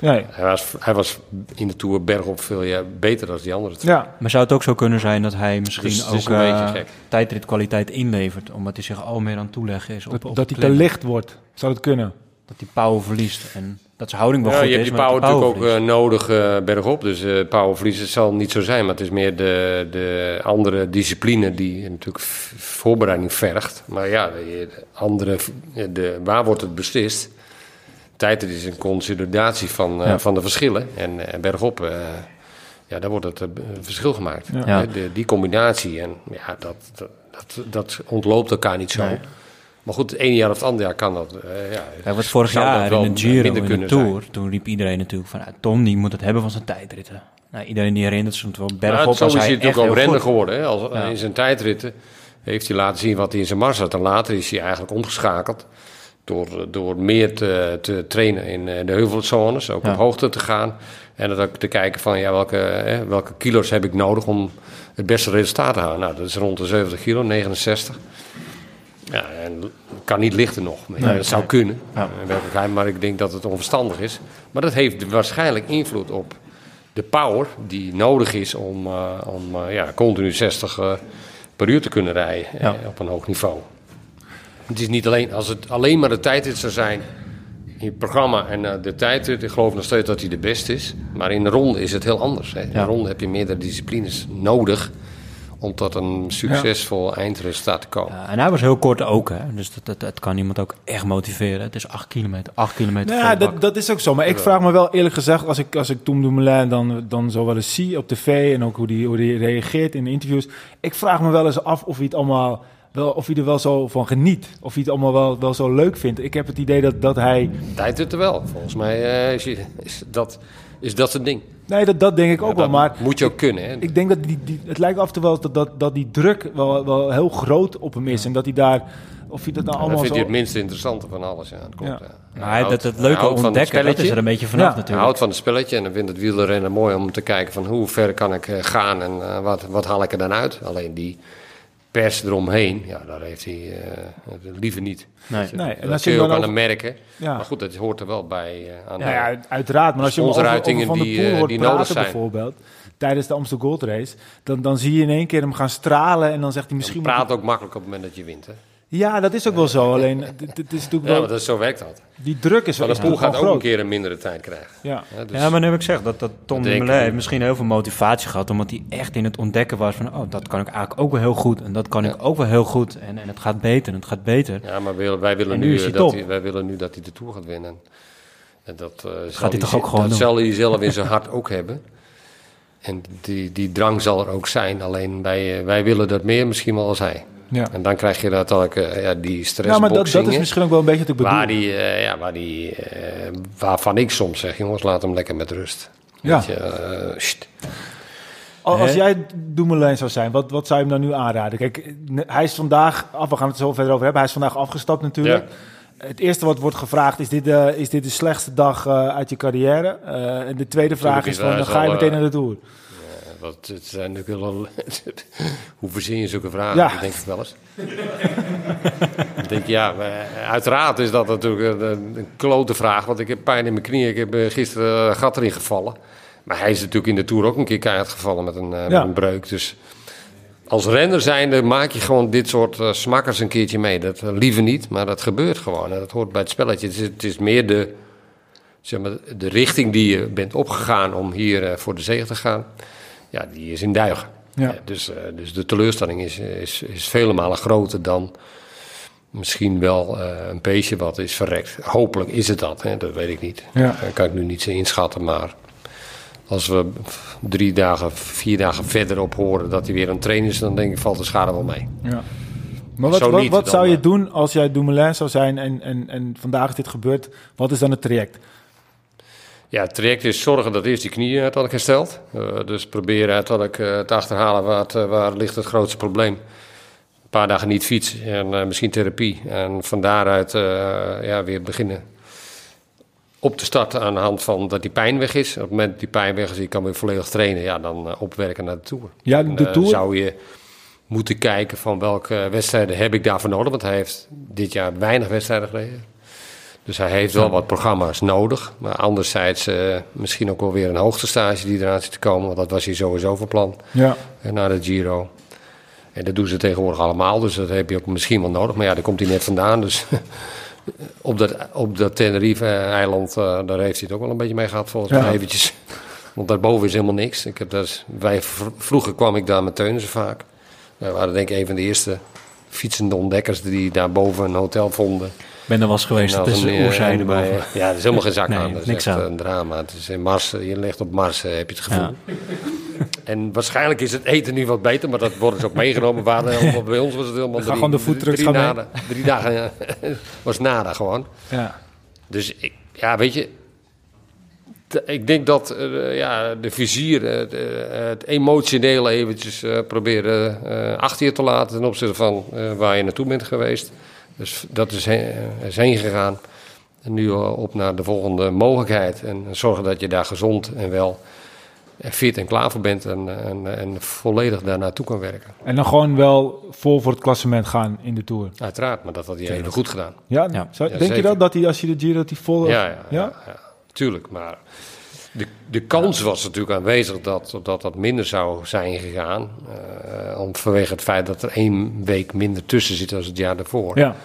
Nee. Hij was, hij was in de Tour bergop veel ja, beter dan die andere twee. Ja, Maar zou het ook zo kunnen zijn dat hij misschien Dus het ook een eh, tijdritkwaliteit inlevert, omdat hij zich al meer aan het toeleggen is op, dat, op dat hij te licht wordt. Zou dat kunnen? Dat hij power verliest en dat zijn houding wel Ja, goed je hebt die maar power natuurlijk ook eh, nodig eh, bergop. Dus eh power verliezen zal niet zo zijn. Maar het is meer de, de andere discipline die natuurlijk voorbereiding vergt. Maar ja, de, de andere, de, waar wordt het beslist? Tijd is een consolidatie van, eh, Ja. van de verschillen. En eh, bergop, eh, ja, daar wordt het verschil gemaakt. Ja. Ja. De, die combinatie. En ja, dat, dat, dat, dat ontloopt elkaar niet zo. Nee. Maar goed, het ene jaar of het andere jaar kan dat. eh, ja, Ja, wat vorig dat jaar in de Giro, in de zijn. Tour, toen riep iedereen natuurlijk van... ah, Tom, die moet het hebben van zijn tijdritten. Nou, iedereen die herinnert zich wel Ja, bergop zo was is hij hij natuurlijk ook renner geworden. Hè? Als, Ja. In zijn tijdritten heeft hij laten zien wat hij in zijn mars had. En later is hij eigenlijk omgeschakeld door, door meer te, te trainen in eh, de heuvelzones. Ook Ja. op hoogte te gaan. En dan ook te kijken van ja, welke, hè, welke kilo's heb ik nodig om het beste resultaat te halen. Nou, dat is rond de 70 kilo, 69. Ja, en kan niet lichter nog. Nee, dat zou kunnen, Ja. in werkelijkheid, maar ik denk dat het onverstandig is. Maar dat heeft waarschijnlijk invloed op de power die nodig is om, eh, om eh, ja, continu 60 eh, per uur te kunnen rijden Ja. op een hoog niveau. Het is niet alleen, als het alleen maar de tijdrit zou zijn in het programma en de tijdrit, ik geloof nog steeds dat hij de beste is. Maar in de ronde is het heel anders. Hè. In Ja. de ronde heb je meerdere disciplines nodig om tot een succesvol eindresultaat te komen. Ja, en hij was heel kort ook, hè? dus dat, dat, dat kan iemand ook echt motiveren. Het is 8 kilometer, 8 kilometer. Nou ja, dat, dat is ook zo. Maar ik vraag me wel eerlijk gezegd, als ik, als ik Tom Dumoulin dan, dan zo wel eens zie op tv en ook hoe die, hoe die reageert in de interviews. Ik vraag me wel eens af of hij het allemaal wel, of hij er wel zo van geniet. Of hij het allemaal wel, wel zo leuk vindt. Ik heb het idee dat, dat hij. Tijd het er wel. Volgens mij eh, is, is, dat, is dat het ding. Nee, dat, dat denk ik ook Ja, wel. dat Maar moet je ook kunnen. Hè? ik denk dat die, die, het lijkt af en toe wel dat, dat, dat die druk wel, wel heel groot op hem is. En dat hij daar. Of hij dat nou dat allemaal vindt zo. hij het minst interessante van alles. Ja, dat klopt, Ja. ja. Maar hij, dat, het hij leuke van het ontdekken, dat is er een beetje vanaf Ja. Hij natuurlijk. houdt van het spelletje en dan vindt het wielrennen mooi om te kijken van hoe ver kan ik eh, gaan en eh, wat, wat haal ik er dan uit. Alleen die pers eromheen, ja, daar heeft hij eh, liever niet. Nee. Nee, en dat kun je ook aan hem merken. Ja. Maar goed, dat hoort er wel bij eh, aan Ja, de- ja, uiteraard. Maar als je over, over Van der die, Poel eh, die nodig zijn. bijvoorbeeld... tijdens de Amstel Gold Race... Dan, dan zie je in één keer hem gaan stralen... en dan zegt hij misschien... praat ook makkelijk op het moment dat je wint. Hè? Ja, dat is ook wel zo. Alleen, het, is natuurlijk Ja, wel... maar dat, zo werkt dat. Die druk is, Van is de Poel natuurlijk gaat ook een keer een mindere tijd krijgen. Ja. Hè, dus- Ja, maar nu heb ik gezegd dat, dat Tom heeft ook. misschien heel veel motivatie gehad, omdat hij echt in het ontdekken was van, oh, dat kan ik eigenlijk ook wel heel goed en dat kan ik ook wel heel goed en, en het gaat beter en het gaat beter. Ja, maar wij willen, wij willen, En nu, eh, dat hij, wij willen nu dat hij de Tour gaat winnen. En dat, eh, zal hij toch ook gewoon dat doen? zal hij zelf in zijn hart ook hebben. En die, die drang zal er ook zijn. Alleen wij, eh, wij willen dat meer misschien wel als hij. Ja. En dan krijg je natuurlijk eh, ja, die ja, maar dat, dat is misschien ook wel een beetje wat ik bedoel. waar die, eh, ja, waar die, eh, waarvan ik soms zeg, jongens, laat hem lekker met rust. Ja. Je. Als, als jij Dumoulin zou zijn, wat, wat zou je hem nou nu aanraden? Kijk, hij is vandaag, af, we gaan het zo verder over hebben, hij is vandaag afgestapt natuurlijk. Het eerste wat wordt gevraagd, is dit, de is dit de slechtste dag eh, uit je carrière? Eh, en de tweede vraag is van, dan ga je meteen naar de Tour. Wat, het zijn natuurlijk wel... Hoe verzin je zulke vragen? Ja. Dat denk ik wel eens. ik denk, ja, maar uiteraard is dat natuurlijk een, een klote vraag. Want ik heb pijn in mijn knieën. Ik heb eh, gisteren een gat erin gevallen. Maar hij is natuurlijk in de Tour ook een keer keihard gevallen met een, eh, met een breuk. Dus als renner zijnde maak je gewoon dit soort eh, smakkers een keertje mee. Dat liever niet, maar dat gebeurt gewoon. En dat hoort bij het spelletje. Het is, het is meer de, zeg maar, de richting die je bent opgegaan om hier voor de zege te gaan. Ja, die is in duigen. Ja. Eh, Dus, eh, dus de teleurstelling is, is, is vele malen groter dan misschien wel eh, een beestje wat is verrekt. Hopelijk is het dat, hè? dat weet ik niet. Ja. Dat kan ik nu niet zo inschatten, maar als we drie dagen, vier dagen verderop horen dat hij weer het trainen is, dan denk ik valt de schade wel mee. Ja. Maar wat, wat, wat zou je doen als jij Dumoulin zou zijn en, en, en vandaag is dit gebeurd? Wat is dan het traject? Ja, het traject is zorgen dat eerst die knieën uiteindelijk herstelt. Eh, dus proberen uiteindelijk eh, te achterhalen waar, het, eh, waar ligt het grootste probleem. Een paar dagen niet fietsen en misschien therapie. En van daaruit ja, weer beginnen op te starten aan de hand van dat die pijn weg is. Op het moment dat die pijn weg is, je kan weer volledig trainen. Ja, dan opwerken naar de Tour. Ja, de Tour. zou je moeten kijken van welke wedstrijden heb ik daarvoor nodig. Want hij heeft dit jaar weinig wedstrijden gereden. Dus hij heeft wel wat programma's nodig. Maar anderzijds eh, misschien ook wel weer een hoogtestage die eraan zit te komen. Want dat was hij sowieso van plan Ja. eh, na de Giro. En dat doen ze tegenwoordig allemaal. Dus dat heb je ook misschien wel nodig. Maar ja, daar komt hij net vandaan. Dus op dat, op dat Tenerife-eiland, eh, daar heeft hij het ook wel een beetje mee gehad volgens Ja. mij eventjes. Want daarboven is helemaal niks. Ik heb dat, wij, vroeger kwam ik daar met Teunissen vaak. Wij waren denk ik een van de eerste fietsende ontdekkers die daar boven een hotel vonden. Ben er was geweest, het is een, een eh, oerzijde bij- boven. Ja, er is helemaal geen zak Nee, aan. Dat is echt aan. een drama. Het is in Mars, je ligt op Mars, eh, heb je het gevoel. Ja. En waarschijnlijk is het eten nu wat beter, maar dat wordt dus ook meegenomen. Helemaal- bij ons was het helemaal drie, gewoon de foodtrucks drie, gaan nada, drie dagen was nada gewoon. Ja. Dus ik, ja, weet je, ik denk dat eh, ja, de vizier, eh, de- het emotionele eventjes eh, proberen eh, achter je te laten ten opzichte van eh, waar je naartoe bent geweest. Dus dat is, he- is heen gegaan. En nu op naar de volgende mogelijkheid. En zorgen dat je daar gezond en wel en fit en klaar voor bent en, en, en volledig daar naartoe kan werken. En dan gewoon wel vol voor het klassement gaan in de Tour. Uiteraard, maar dat had hij even goed gedaan. Ja, Ja. Zou- Ja, denk je dat, dat hij als je de Giro dat hij vol... Ja, ja, ja, ja, tuurlijk. Maar de, de kans was natuurlijk aanwezig dat, dat dat minder zou zijn gegaan. eh, om, vanwege het feit dat er één week minder tussen zit als het jaar daarvoor. Ja.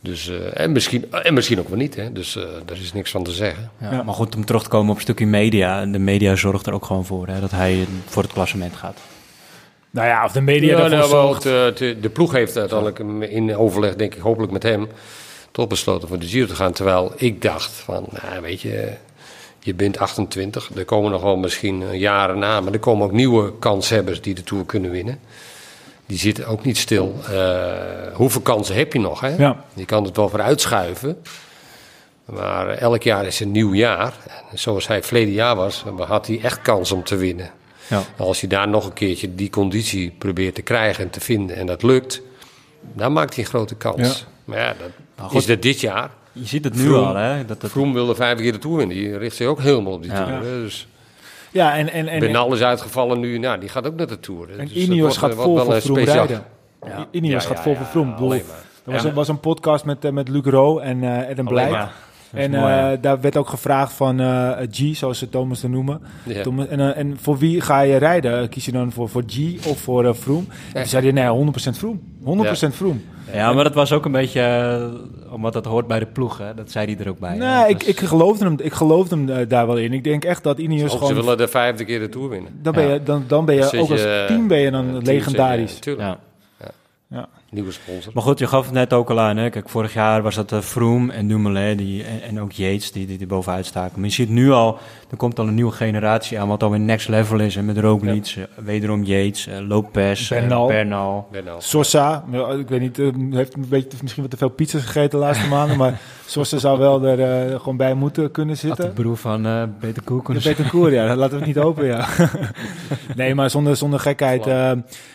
Dus, eh, en, misschien, en misschien ook wel niet, hè. dus eh, daar is niks van te zeggen. Ja, Ja. Maar goed, om terug te komen op een stukje media. De media zorgt er ook gewoon voor hè, dat hij voor het klassement gaat. Nou ja, of de media Ja, nou, wel, zorgt. de, de, de ploeg heeft uiteindelijk in overleg, denk ik, hopelijk met hem, toch besloten voor de Giro te gaan. Terwijl ik dacht van, nou, weet je, je bent 28, er komen nog wel misschien eh, jaren na, maar er komen ook nieuwe kanshebbers die de Tour kunnen winnen. Die zitten ook niet stil. Eh, hoeveel kansen heb je nog? Hè? Ja. Je kan het wel vooruitschuiven. Maar elk jaar is een nieuw jaar. En zoals hij verleden jaar was, had hij echt kans om te winnen. Ja. Als hij daar nog een keertje die conditie probeert te krijgen en te vinden en dat lukt, dan maakt hij een grote kans. Ja. Maar ja, dat Nou, is dat dit jaar. Je ziet het nu Vroom. al, hè? Dat, Froome wilde vijf keer de Tour winnen. Die richt zich ook helemaal op die Ja. Tour. hè. Dus Ja, en, en, en, Benal is uitgevallen nu. Nou, die gaat ook naar de Tour. en Dus Ineos wordt- gaat wordt vol voor speciaal- rijden. Ja. Ineos Ja, gaat ja, vol ja, voor maar. Er was, Ja, een, was een podcast met, eh, met Luc Ro en eh Adam Blijk. En mooi, eh, ja. daar werd ook gevraagd van eh, G, zoals ze Thomas te noemen. Ja. Thomas, en, eh, en voor wie ga je rijden? Kies je dan voor, voor G of voor eh Froome? En Ja. toen zei hij, nee, 100% Froome. 100% Froome. Ja, maar dat was ook een beetje, eh, omdat dat hoort bij de ploeg, hè? Dat zei hij er ook bij. Nee, ik, ik geloofde hem, ik geloofde hem eh, daar wel in. Ik denk echt dat Ineos Ook ze gewoon... willen de vijfde keer de Tour winnen. Dan ben je, dan, dan ben je ook als je, team ben je dan eh, team legendarisch. zit je- Tuurlijk. Ja. Ja. Nieuwe sponsor. Maar goed, je gaf het net ook al aan. Hè? Kijk, vorig jaar was dat eh, Froome en Dumoulin die, en, en ook Yates die, die, die bovenuit staken. Maar je ziet nu al, er komt al een nieuwe generatie aan wat alweer next level is. En met Roglic, eh, wederom Yates, eh, Lopez, eh, Bernal. Bernal. Bernal. Sosa, ja, ik weet niet, heeft een beetje, misschien wat te veel pizza's gegeten de laatste maanden, maar Sosa zou wel er eh, gewoon bij moeten kunnen Had de zitten. broer van eh Peter Koek De kunnen. Peter Koer, ja, laten we het niet open, ja. nee, maar zonder, zonder gekheid. eh,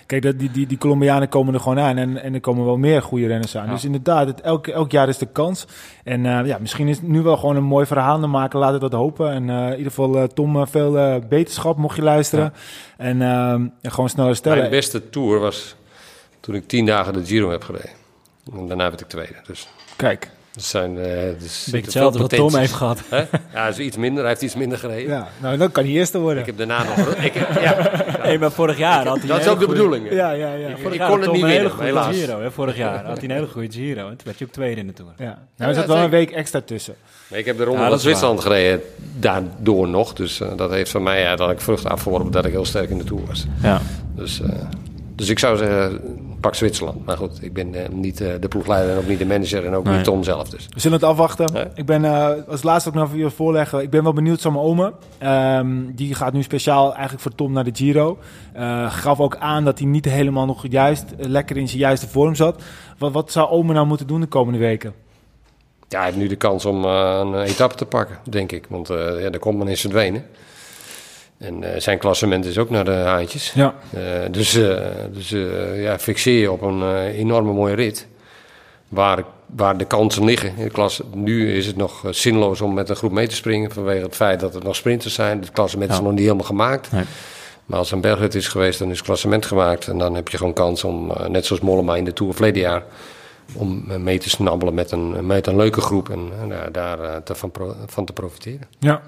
kijk, dat, die, die, die Colombianen komen er gewoon aan en, en er komen wel meer goede renners aan. Ja. Dus inderdaad, het, elk, elk jaar is de kans. En eh, ja, misschien is het nu wel gewoon een mooi verhaal te maken, laten we dat hopen. En eh, ieder geval, eh, Tom, eh, veel eh, beterschap mocht je luisteren. En eh, en gewoon snel herstellen. Mijn beste Tour was toen ik tien dagen de Giro heb gereden. En daarna werd ik tweede. Dus Kijk, dat zijn... eh dus Een beetje hetzelfde wat Tom heeft gehad. Hè? Ja, is iets minder. Hij heeft iets minder gereden. ja, nou dan kan hij eerste worden. Ik heb daarna nog... Ik, ja, Hey, maar vorig jaar had hij dat is ook de bedoeling. Ja, ja, ja. Ik- Vorig ik jaar kon het niet een hele winnen, goede helaas. Giro. Hè? Vorig jaar had hij een hele goede Giro. En toen werd je ook tweede in de Tour. Ja. Nou, er zat wel een week extra tussen. Ik heb de ronde van Zwitserland gereden. Daardoor nog. Dus eh, dat heeft van mij uiteindelijk vrucht afgeworpen dat ik heel sterk in de Tour was. Ja. Dus, eh, dus ik zou zeggen, pak Zwitserland. Maar goed, ik ben eh, niet eh, de ploegleider en ook niet de manager en ook Nee. niet Tom zelf. Dus. We zullen het afwachten. Ik ben eh, als laatste ook nog even voorleggen. Ik ben wel benieuwd naar mijn oma. Ehm, die gaat nu speciaal eigenlijk voor Tom naar de Giro. Eh, gaf ook aan dat hij niet helemaal nog juist lekker in zijn juiste vorm zat. Wat, wat zou oma nou moeten doen de komende weken? Ja, hij heeft nu de kans om eh, een etappe te pakken, denk ik. Want eh ja, daar komt men in verdwenen. En eh, zijn klassement is ook naar de haantjes. Ja. Eh, dus eh, dus ja, fixeer je op een enorme mooie rit. Waar, waar de kansen liggen. In de klasse, nu is het nog zinloos om met een groep mee te springen. Vanwege het feit dat er nog sprinters zijn. Het klassement is nog niet helemaal gemaakt. Nee. Maar als een bergrit is geweest, dan is het klassement gemaakt. En dan heb je gewoon kans om, net zoals Mollema in de Tour verleden jaar... om mee te snabbelen met een, met een leuke groep. En daar eh, te, van, van te profiteren. Ja.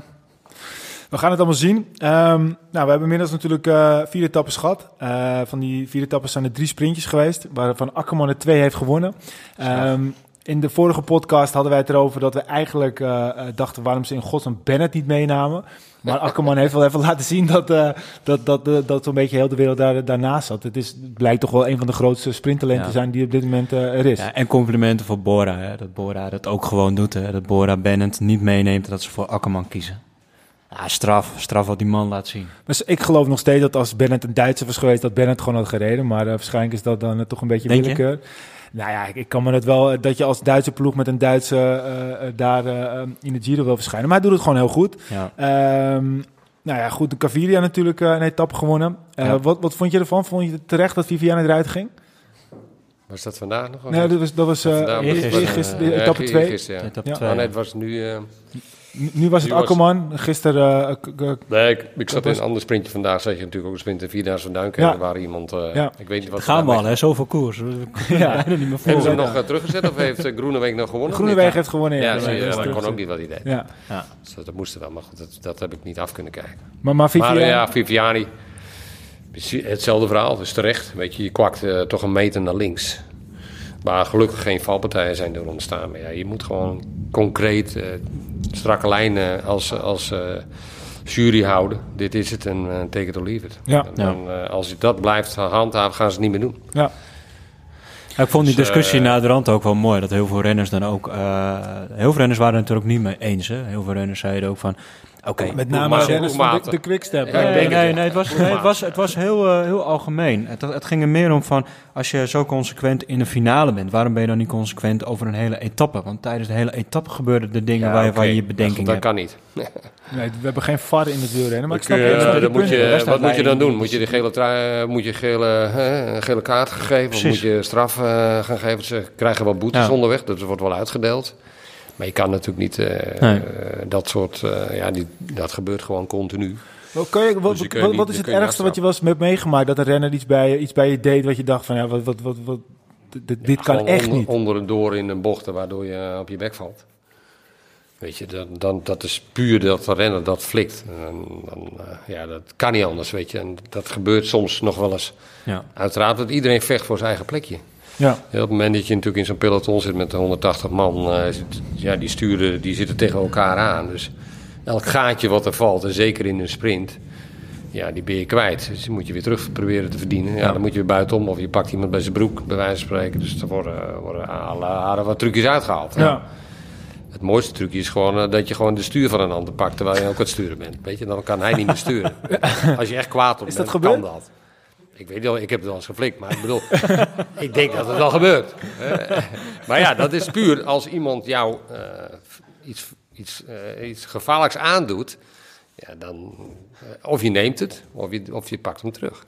We gaan het allemaal zien. Ehm, nou, we hebben inmiddels natuurlijk eh, vier etappes gehad. Eh, van die vier etappes zijn er drie sprintjes geweest, waarvan Akkerman er twee heeft gewonnen. Ehm, in de vorige podcast hadden wij het erover dat we eigenlijk eh, dachten waarom ze in godsnaam Bennett niet meenamen. Maar Akkerman heeft wel even laten zien dat, eh, dat, dat, dat, dat zo'n beetje heel de wereld daar, daarnaast zat. Het, is, het blijkt toch wel een van de grootste sprinttalenten Ja. zijn die op dit moment er is. Ja, en complimenten voor Bora. Hè? Dat Bora dat ook gewoon doet. Hè? Dat Bora Bennett niet meeneemt dat ze voor Akkerman kiezen. Ja, straf. Straf wat die man laat zien. Dus ik geloof nog steeds dat als Bennett een Duitser was geweest, dat Bennett gewoon had gereden. Maar eh, waarschijnlijk is dat dan eh, toch een beetje Denk je? willekeur. Nou ja, ik, ik kan me het wel, eh, dat je als Duitse ploeg met een Duitse daar eh, eh, in de Giro wil verschijnen. Maar hij doet het gewoon heel goed. Ja. Ehm, nou ja, goed, de Caviria natuurlijk een etappe gewonnen. Eh, Ja. wat, wat vond je ervan? Vond je het terecht dat Viviane eruit ging? Was dat vandaag nog? Nee, dat was, dat was Ja, etappe 2. gisteren, ja. Etappe Oh, nee, het was nu... Nu was het Nu was- Akkerman. Gisteren eh, Nee, ik, ik zat in een ander sprintje vandaag. Zat je natuurlijk ook een sprint in Vierdaagse van Duinkerke. Ja. Waar iemand, eh, Ja. ik weet niet wat... Gaan we al, hè? Zoveel koers. Ja. bijna niet meer Hebben ze hem nog eh, teruggezet of heeft uh, Groenewegen nog gewonnen? Groenewegen Of heeft gewonnen. Ja, Ja, je, dat kon ook niet wat hij deed. Ja. Ja. Dus dat, dat moest er wel, maar goed, dat, dat heb ik niet af kunnen kijken. Maar, maar Viviane... Maar ja, Viviani, hetzelfde verhaal, dus terecht. Weet je, je kwakt toch een meter naar links. Waar gelukkig geen valpartijen zijn door ontstaan. Maar ja, je moet gewoon concreet, eh, strakke lijnen als, als eh, jury houden. Dit is het en eh, take it or leave it. Ja. En dan, als je dat blijft handhaven, gaan ze het niet meer doen. Ja. Ja, ik vond die Dus, discussie na de rand ook wel mooi. Dat heel veel renners dan ook... heel veel renners waren het natuurlijk niet mee eens. Hè? Heel veel renners zeiden ook van... Oké, Met name Dennis de, de Quickstep. Ja, ik nee, nee, het was, nee, het was, het was heel, eh, heel algemeen. Het, het ging er meer om van, als je zo consequent in de finale bent, waarom ben je dan niet consequent over een hele etappe? Want tijdens de hele etappe gebeurden er dingen waar je oké. van je Dat, bedenking dat hebt. kan niet. Nee, we hebben geen VAR in het wielrennen, maar ik snap, je- moet je, wat moet je dan doen? Moet je de gele, trui, eh, moet je gele, gele kaart geven? Of Precies. moet je straf eh, gaan geven? Ze krijgen wel boetes Ja. onderweg, dat wordt wel uitgedeeld. Maar je kan natuurlijk niet eh, Nee. eh, dat soort... eh, ja, die, dat gebeurt gewoon continu. Wat, kan je, wat, Dus wat, niet- wat is het ergste wat je wel eens hebt meegemaakt? Dat een renner iets bij, je- iets bij je deed wat je dacht van, ja, wat, wat, wat, wat, dit, kan echt onder, niet. Onder en door in een bocht waardoor je op je bek valt. Weet je, dan, dan, dat is puur dat de renner dat flikt. En dan, eh, ja, dat kan niet anders, weet je. En dat gebeurt soms nog wel eens. Ja. Uiteraard, want iedereen vecht voor zijn eigen plekje. Ja, Ja, op het moment dat je natuurlijk in zo'n peloton zit met 180 man, eh, ja, die sturen, die zitten tegen elkaar aan. Dus elk gaatje wat er valt, en zeker in een sprint, ja, die ben je kwijt. Dus die moet je weer terug proberen te verdienen. Ja, dan moet je weer buitenom of je pakt iemand bij zijn broek, bij wijze van spreken. Dus er worden, worden alle haren wat trucjes uitgehaald. ja. Het mooiste trucje is gewoon eh, dat je gewoon de stuur van een ander pakt terwijl je ook aan het sturen bent. Weet je, dan kan hij niet meer sturen. Als je echt kwaad op Is bent, dat kan dat. Ik weet wel, ik heb het wel eens geflikt, maar ik bedoel, ik denk dat het wel gebeurt. Eh, maar ja, dat is puur als iemand jou eh, iets, iets, eh, iets gevaarlijks aandoet, ja, dan of je neemt het, of je, of je pakt hem terug.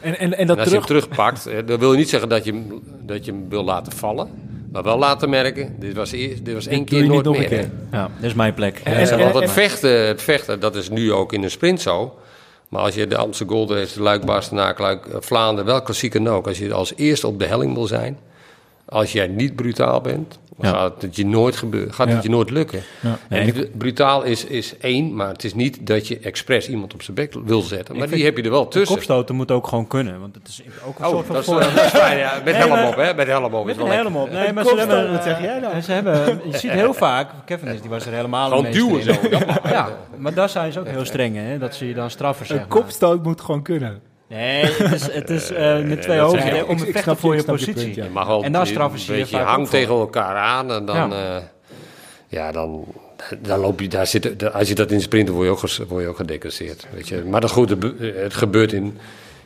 En, en, en En dat als terug... je hem terugpakt, dan wil je niet zeggen dat je, hem, dat je hem wil laten vallen, maar wel laten merken, dit was, eerst, dit was één keer nooit meer. keer. ja, dit is mijn plek. En- Ja, En, en- want het en- vechten, het vechten, dat is nu ook in een sprint zo. Maar als je de Amsterdam Gold Race, de Luik, Bastenaak, Luik, eh, Vlaanderen, welk klassieker ook. Als je als eerste op de helling wil zijn, als jij niet brutaal bent, dan Ja. gaat het je nooit gebeuren. Gaat Ja. het je nooit lukken. Ja. En bru- brutaal is, is één, maar het is niet dat je expres iemand op zijn bek wil zetten. Maar die heb je er wel tussen. Kopstoten moet ook gewoon kunnen, want het is ook een Oh, soort van dat is, voor- dat is fijn, ja. Met helm op, hè? Met helm op. Met is een wel helm op. Nee, maar ze hebben, wat zeg jij dan? Ze hebben, je ziet heel vaak, Kevin is, die was er helemaal Gewoon duwen zo. Ja, maar daar zijn ze ook heel streng hè? dat ze je dan straffen, Een kopstoot moet gewoon kunnen. Nee, het is, het is eh, met twee dat hoofden je. om je- voor je positie. punt, ja. Je En dan straffen ze je hangt tegen elkaar aan en dan, Ja. eh, ja, dan, dan loop je daar zitten. Als je dat in sprinten word je ook, word je ook gedecasseerd. Weet je. Maar dan goed, het be- het gebeurt in,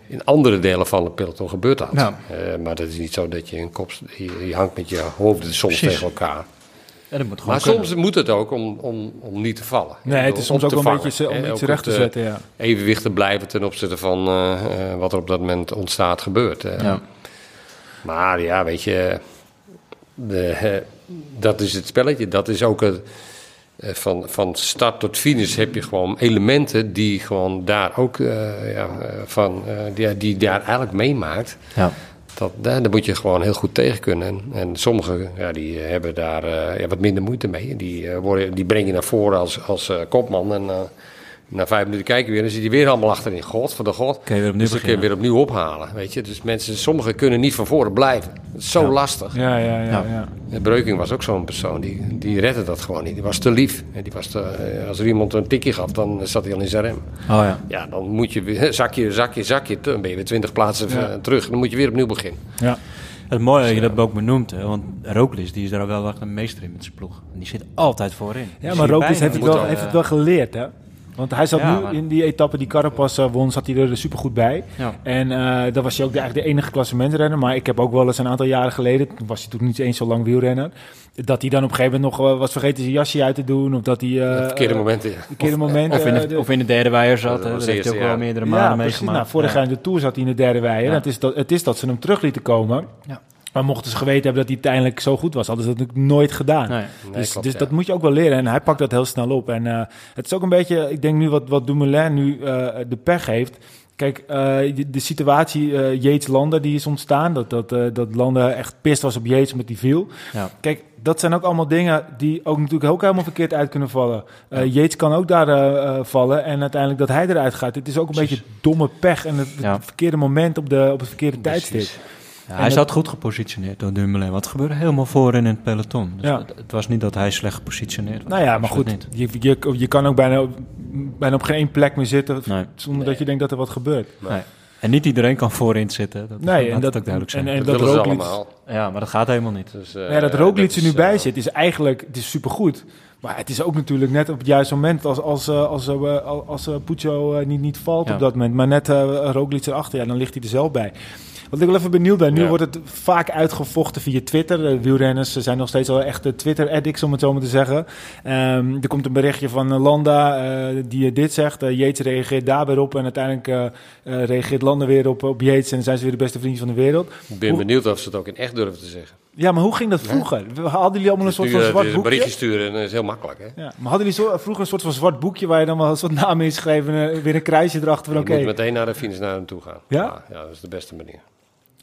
in andere delen van het peloton gebeurt dat. Ja. Eh, maar dat is niet zo dat je een kop, je, je hangt met je hoofden soms Precies. tegen elkaar. Ja, dat moet gewoon Maar kunnen. soms moet het ook om, om, om niet te vallen. Nee, het is soms Om ook een vangen. beetje om iets recht te zetten, ja. Evenwicht te blijven ten opzichte van eh, eh, wat er op dat moment ontstaat gebeurt. Ja. Maar ja, weet je, de, dat is het spelletje. Dat is ook het, eh, van, van start tot finish heb je gewoon elementen die gewoon daar ook ja, van, eh, die, die daar eigenlijk meemaakt. Ja. Dat, daar, moet je gewoon heel goed tegen kunnen. En, en sommigen ja, die hebben daar eh, ja, wat minder moeite mee. Die, eh, worden, die breng je naar voren als, als eh, kopman. En na vijf minuten kijken we weer, dan zit hij weer allemaal achterin. God voor de god. Kun je weer opnieuw dus dan kun je beginnen. weer opnieuw ophalen. Weet je? Dus mensen, sommigen kunnen niet van voren blijven. Dat is zo lastig. Ja, ja, ja. Ja. Breuking was ook zo'n persoon, die, die redde dat gewoon niet. Die was te lief. En die was te, eh, als er iemand een tikje gaf, dan zat hij al in zijn rem. Oh ja. Ja, dan moet je weer zakje, zakje, zakje. Dan ben je weer twintig plaatsen Ja. eh, terug. Dan moet je weer opnieuw beginnen. ja. Het mooie dat je dat ook benoemt, hè, want Roglic die is daar wel echt een meester in met zijn ploeg. En die zit altijd voorin. Ja, maar bijna heeft het, wel, heeft het wel geleerd, hè? Want hij zat Ja, nu maar- in die etappe die Carapaz eh, won, zat hij er supergoed bij. Ja. En eh dat was hij ook de, eigenlijk de enige klassementrenner. Maar ik heb ook wel eens een aantal jaren geleden, toen was hij toen niet eens zo lang wielrenner, dat hij dan op een gegeven moment nog eh, was vergeten zijn jasje uit te doen. Of dat hij... eh, Het verkeerde momenten. ja. verkeerde moment. Of in, de, de- of in de derde weier zat. Dat heeft hij ook eerste, wel meerdere ja, malen precies. meegemaakt. Nou, vorig Ja. jaar in de Tour zat hij in de derde wei. Ja. Het, is dat, het is dat ze hem terug lieten komen. Ja. Maar mochten ze geweten hebben dat hij uiteindelijk zo goed was, hadden ze dat natuurlijk nooit gedaan. Nee. Nee, dus klopt, dus ja. dat moet je ook wel leren. En hij pakt dat heel snel op. En eh, het is ook een beetje, ik denk nu wat, wat Dumoulin nu eh, de pech heeft. Kijk, eh, de, de situatie Yates-Landen die is ontstaan. Dat, dat, eh, dat Landen echt pist was op Yates met die viel. Ja. Kijk, dat zijn ook allemaal dingen die ook natuurlijk ook helemaal verkeerd uit kunnen vallen. Yates kan ook daar vallen en uiteindelijk dat hij eruit gaat. Het is ook een Precies. beetje domme pech en het, het Ja. verkeerde moment op, de, op het verkeerde tijdstip. Ja, hij dat- zat goed gepositioneerd door Dumoulin. Het gebeurde helemaal voorin in het peloton. Dus Ja. het, het was niet dat hij slecht gepositioneerd was. Nou ja, maar goed, je, je, je kan ook bijna bijna op geen één plek meer zitten Nee. zonder dat je denkt dat er wat gebeurt. Nee. En niet iedereen kan voorin zitten. Dat, Nee, en dat, ook duidelijk zijn. En, en dat dat Roglic, ja, maar dat gaat helemaal niet. Dus, eh, Nou ja, dat ja, Roglic er nu bij eh, zit, is eigenlijk het is supergoed. Maar het is ook natuurlijk net op het juiste moment als, als, eh, als, eh, als, als eh, Puccio eh, niet, niet valt Ja. op dat moment. Maar net uh, Roglic erachter, ja, dan ligt hij er zelf bij. Wat ik wel even benieuwd ben, nu Ja. wordt het vaak uitgevochten via Twitter. De wielrenners zijn nog steeds wel echt de Twitter-addicts, om het zo maar te zeggen. Ehm, er komt een berichtje van eh, Landa eh, die dit zegt. Eh, Yates reageert daar weer op en uiteindelijk eh, eh, reageert Landa weer op, op Yates. En dan zijn ze weer de beste vrienden van de wereld. Ik ben Hoe- benieuwd of ze het ook in echt durven te zeggen. Ja, maar hoe ging dat vroeger? Hadden jullie allemaal een soort van eh, zwart een boekje? berichtje sturen en dat is heel makkelijk. Hè? Ja, maar hadden jullie zo, vroeger een soort van zwart boekje waar je dan wel een soort naam ingeschreven en eh, weer een kruisje erachter van Je moet meteen naar de finish naar hem toe gaan. Ja? ja, dat is de beste manier.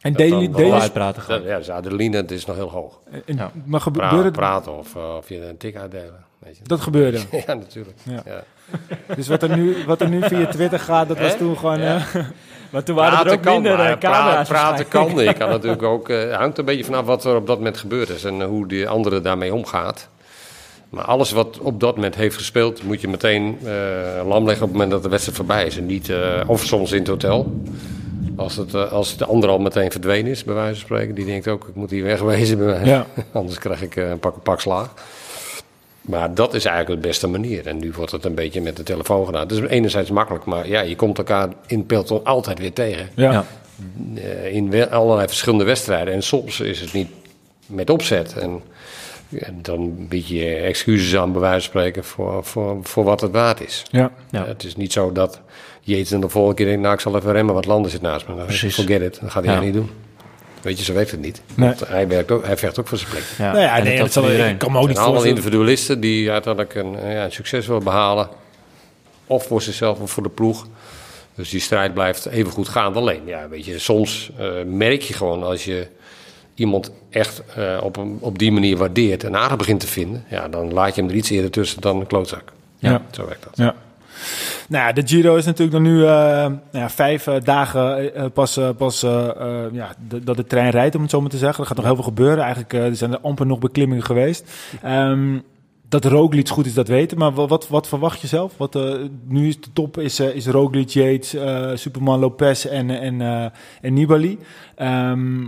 En dat dan jullie- uitpraten gaan. Ja, dus adrenaline dat is nog heel hoog. en- Ja. Maar gebeurde praten of, eh, of je een tik uitdelen. Weet je. dat gebeurde. Ja, natuurlijk. Ja. Ja. Dus wat er nu, wat er nu via Twitter gaat, dat was toen gewoon. Ja. eh, Maar toen waren er ook kan, minder maar eh, camera's. praten, kan. Je kan natuurlijk ook... eh, Het hangt een beetje vanaf wat er op dat moment gebeurd is en hoe die andere daarmee omgaat. Maar alles wat op dat moment heeft gespeeld, moet je meteen eh, lam leggen op het moment dat de wedstrijd voorbij is. En niet, eh, of soms in het hotel. Als, het, eh, als de ander al meteen verdwenen is, bij wijze van spreken. Die denkt ook, ik moet hier wegwezen. Bij. Ja. Anders krijg ik eh, een pak, een pak slaag. Maar dat is eigenlijk de beste manier. En nu wordt het een beetje met de telefoon gedaan. Het is enerzijds makkelijk, maar ja, je komt elkaar in peloton altijd weer tegen. ja. Ja. Eh, in allerlei verschillende wedstrijden. En soms is het niet met opzet. En, en dan bied je excuses aan, bij wijze van spreken, voor, voor, voor wat het waard is. Ja. Ja. Het is niet zo dat Jeets dan de volgende keer denkt, nou ik zal even remmen, want Landen zit naast me. Nou, Precies. Forget it, dat gaat hij Ja. niet doen. Weet je, zo werkt het niet. Nee. Hij, werkt ook, hij vecht ook voor zijn plek. Ja. Nou ja, nee, dat ik kan me ook niet allemaal individualisten die uiteindelijk een, ja, een succes willen behalen. Of voor zichzelf of voor de ploeg. Dus die strijd blijft even goed gaan. Alleen, ja, weet je, soms eh, merk je gewoon als je iemand echt eh, op, een, op die manier waardeert en aardig begint te vinden. Ja, dan laat je hem er iets eerder tussen dan een klootzak. Ja. Zo werkt dat. Ja. Nou ja, de Giro is natuurlijk dan nu eh, nou ja, vijf eh, dagen pas, pas ja, dat de trein rijdt, om het zo maar te zeggen. Er gaat nog heel veel gebeuren. Eigenlijk er zijn er amper nog beklimmingen geweest. Ehm, dat Roglic goed is, dat weten. Maar wa- wat, wat verwacht je zelf? Wat, nu is de top is, is Roglic, Yates, Superman Lopez en, en, en Nibali. Ehm,